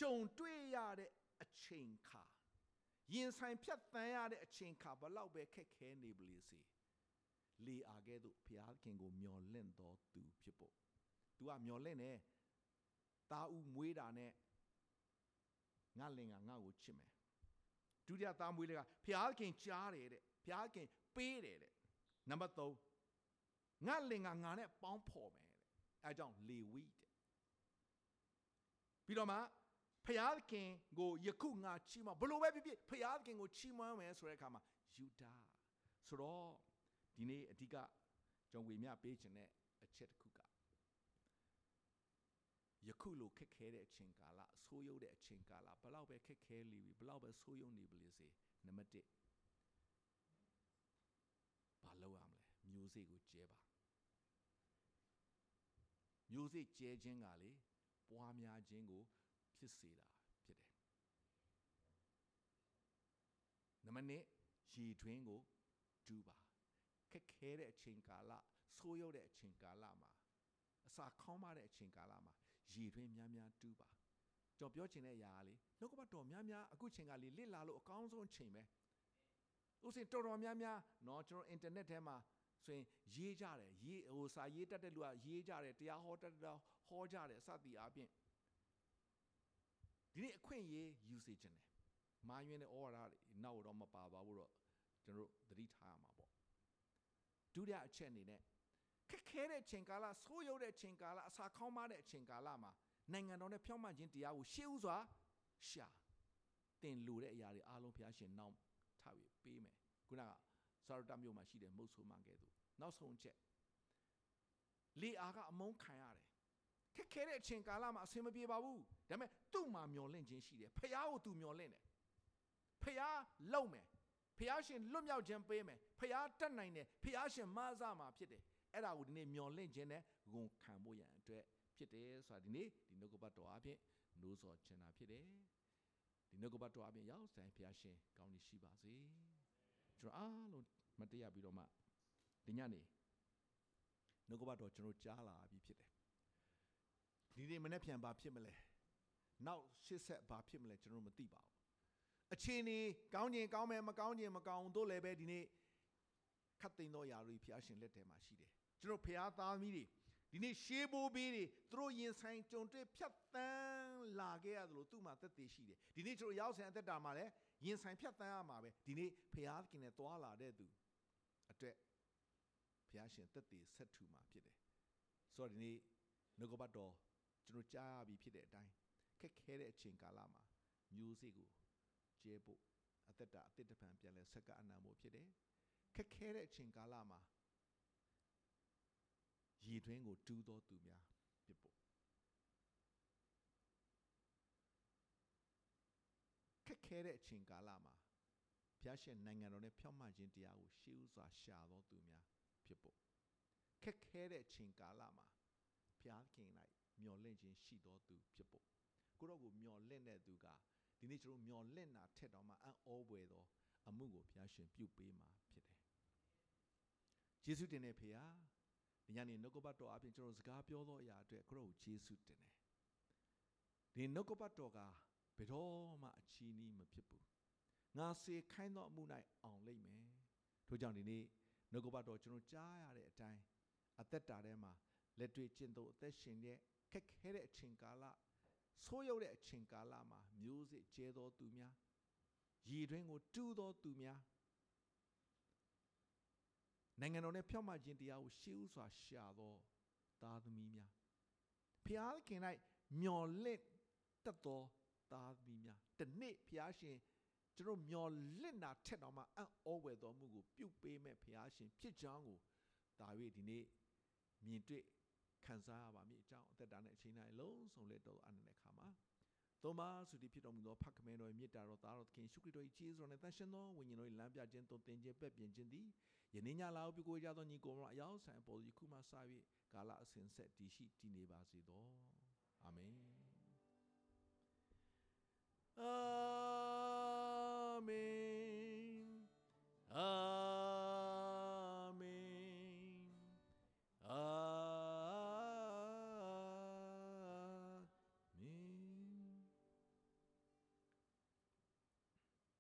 ကြုံတွေ့ရတဲ့အချိန်ခါရင်ဆိုင်ဖြတ်တန်းရတဲ့အချိန်ခါဘလောက်ပဲခက်ခဲနေပလေစေလေအာကဲ့သို့ဘုရားခင်ကိုမျော်လင့်တော်သူဖြစ်ဖို့ तू ကမျော်လင့်နေတာဦးမွေးတာနဲ့ငါလင်ကငါ့ကိုချစ်မယ် ဒုတိယသားမွေးလေးကဘုရားခင်ကြားတယ်တဲ့ဘုရားခင်ပေးတယ်တဲ့နံပါတ်3ငါလင်ကငါနဲ့ပေါင်းဖော်မယ်တဲ့အဲကြောင့်လေဝိတဲ့ပြီးတော့မှဖျားခင်ကိုယခုငါချီးမွမ်းဘလို့ပဲဖြစ်ဖြစ်ဖျားခင်ကိုချီးမွမ်းမယ်ဆိုတဲ့အခါမှာယူဒာဆိုတော့ဒီနေ့အဓိကကျွန်တော်ဝေမျှပေးခြင်းတဲ့အချက်တစ်ခုက ယခုလိုခက်ခဲတဲ့အချိန်ကာလအဆိုးရုပ်တဲ့အချိန်ကာလဘလောက်ပဲခက်ခဲလိပြီဘလောက်ပဲဆိုးရုံနေပါလေစေနံပါတ်1ဘာလုပ်ရမလဲမျိုးစေ့ကိုကျဲပါမျိုးစေ့ကျဲခြင်းကလေပွားများခြင်းကို ဖြစ်စေတာဖြစ်တယ်နံပါတ်2ရေတွင်းကိုဒူးပါခက်ခဲတဲ့အချိန်ကာလဆိုးရုပ်တဲ့အချိန်ကာလမှာအစာခေါင်းမတဲ့အချိန်ကာလမှာ ရည်ထွင်းများများတူးပါကျွန်တော်ပြောချင်တဲ့အရာကလေနှုတ်ကပတော်များများအခုချိန်ကလေလစ်လာလို့အကောင်းဆုံးချိန်ပဲဥစဉ်တော်တော်များများနော်ကျွန်တော်အင်တာနက်ထဲမှာဆိုရင်ရေးကြတယ်ရေးဟိုစာရေးတတ်တဲ့လူကရေးကြတယ်တရားဟောတတ်တဲ့ဟောကြတယ်စသည်အားဖြင့်ဒီနေ့အခွင့်အရေးယူစေခြင်းတယ်မာယွင်းတဲ့ဩဝါဒနောက်တော့မပါပါဘူးတော့ကျွန်တော်တို့သတိထားရမှာပေါ့ဒုတိယအချက်အနေနဲ့ ခက်ခဲတဲ့ချိန်ကာလဆိုးရုပ်တဲ့ချိန်ကာလအစာခေါင်းမတဲ့အချိန်ကာလမှာနိုင်ငံတော်နဲ့ဖြောင့်မတ်ခြင်းတရားကိုရှေးဥစွာရှာတင်လိုတဲ့အရာတွေအားလုံးဘုရားရှင်နောက်ထားပြီးပေးမယ်ခုနကစာရတမြို့မှာရှိတဲ့မုတ်ဆိုးမှကဲ့သို့နောက်ဆုံးချက်လေအားကအမုန်းခံရတယ်ခက်ခဲတဲ့အချိန်ကာလမှာအဆင်မပြေပါဘူးဒါပေမဲ့သူ့မှာမျော်လင့်ခြင်းရှိတယ်ဖះကိုသူမျော်လင့်တယ်ဖះလုံမယ်ဖះရှင်လွတ်မြောက်ခြင်းပေးမယ်ဖះတတ်နိုင်တယ်ဖះရှင်မဆာမှာဖြစ်တယ် အဲ့ဒါကိုဒီနေ့မျော်လင့်ခြင်းနဲ့ဂုံခံဖို့ရန်အတွက်ဖြစ်တယ်ဆိုတာဒီနေ့ဒီနှုတ်ကပတ်တော်အပြင်နိုးစော်ချင်တာဖြစ်တယ်ဒီနှုတ်ကပတ်တော်အပြင်ရောက်ဆိုင်ဖះရှင်ကောင်းကြီးရှိပါစေကျွန်တော်အားလုံးမတရားပြီးတော့မှဒီညနေနှုတ်ကပတ်တော်ကျွန်တော်ကြားလာပြီဖြစ်တယ်ဒီနေ့မနေ့ပြန်ဘာဖြစ်မလဲနောက်ရှစ်ဆက်ဘာဖြစ်မလဲကျွန်တော်မသိပါဘူးအခြေအနေကောင်းခြင်းကောင်းမယ်မကောင်းခြင်းမကောင်းတို့လည်းပဲဒီနေ့ခတ်သိမ်းသောຢာတွေဖျားရှင်လက်ထဲမှာရှိတယ် ကျွန်တော်ဖျားသားမီးတွေဒီနေ့ရှေးဘိုးဘေးတွေသူတို့ရင်ဆိုင်ကြုံတွေ့ဖြတ်တန်းလာခဲ့ရတယ်လို့သူ့မှာသက်သေရှိတယ်ဒီနေ့ကျွန်တော်ရောက်ဆိုင်အသက်တာမှာလည်းရင်ဆိုင်ဖြတ်တန်းရမှာပဲဒီနေ့ဖျားခင်နဲ့တွာလာတဲ့သူအတွက်ဖျားရှင်သက်သေဆက်ထူမှာဖြစ်တယ်ဆိုတော့ဒီနေ့နှုတ်ကပတ်တော်ကျွန်တော်ကြားရပြီဖြစ်တဲ့အတိုင်းခက်ခဲတဲ့အချိန်ကာလမှာမျိုးစေ့ကိုကျဲဖို့အသက်တာအသက်တပံပြန်လဲဆက်ကအနံဖို့ဖြစ်တယ်ခက်ခဲတဲ့အချိန်ကာလမှာ ရည်တွင်းကိုတူးသောသူများဖြစ်ဖို့ခက်ခဲတဲ့အချိန်ကာလမှာဘုရားရှင်နိုင်ငံတော်နဲ့ဖြောင့်မခြင်းတရားကိုရှေးဥစွာရှာသောသူများဖြစ်ဖို့ခက်ခဲတဲ့အချိန်ကာလမှာဘုရားခင်၌မျော်လင့်ခြင်းရှိသောသူဖြစ်ဖို့ကိုတော့ကိုမျော်လင့်တဲ့သူကဒီနေ့ကျွန်တော်မျော်လင့်တာထက်တော့မှအံ့ဩပွေသောအမှုကိုဘုရားရှင်ပြုပေးမှာဖြစ်တယ်ယေရှုတင်တဲ့ဖေဟာ ဒီညနေနှုတ်ကပတ်တော်အပြင်ကျွန်တော်စကားပြောသောအရာအတွက်ကိုတော့ယေရှုတင်တယ်ဒီနှုတ်ကပတ်တော်ကဘယ်တော့မှအချီးနှီးမဖြစ်ဘူးငါစေခိုင်းသောအမှု၌အောင်လိမ့်မယ်ထို့ကြောင့်ဒီနေ့နှုတ်ကပတ်တော်ကျွန်တော်ကြားရတဲ့အတိုင်းအသက်တာထဲမှာလက်တွေ့ကျင့်သုံးအသက်ရှင်တဲ့ခက်ခဲတဲ့အချိန်ကာလဆိုးရုပ်တဲ့အချိန်ကာလမှာမျိုးစစ်ကျဲသောသူများရည်တွင်ကိုတူးသောသူများ နိုင်ငံတော်နဲ့ဖြောင့်မခြင်းတရားကိုရှေးဥစွာရှာသောသားသမီးများဖျားခင်၌မျော်လင့်တတ်သောသားသမီးများတနေ့ဖျားရှင်ကျွန်တော်မျော်လင့်တာထက်တော့မှအံ့ဩဝယ်တော်မှုကိုပြုတ်ပေးမဲ့ဖခင်ရှင်ဖြစ်ကြောင်းကိုဒါ၍ဒီနေ့မြင်တွေ့ခံစားရပါမည်အကြောင်းအသက်တာနဲ့အချိန်တိုင်းလုံးစုံလက်တော်အနန္တခါမှာသောမဆုတိဖြစ်တော်မူသောဖခင်တော်၏မြတ်တာတော်သားတော်သခင်ရှုခရစ်တော်၏ခြေစွမ်းနဲ့တန်ရှင်သောဝိညာဉ်တော်၏လမ်းပြခြင်းတုံသင်ခြင်းပက်ပြင်ခြင်းသည် ယနေ့ညလာကိုပြုကိုကြသောညီကိုမအယောက်ဆိုင်ပေါ်ယခုမှစ၍ကာလအစဉ်ဆက်တည်ရှိတည်နေပါစေသောအာမင်အာမင်အာ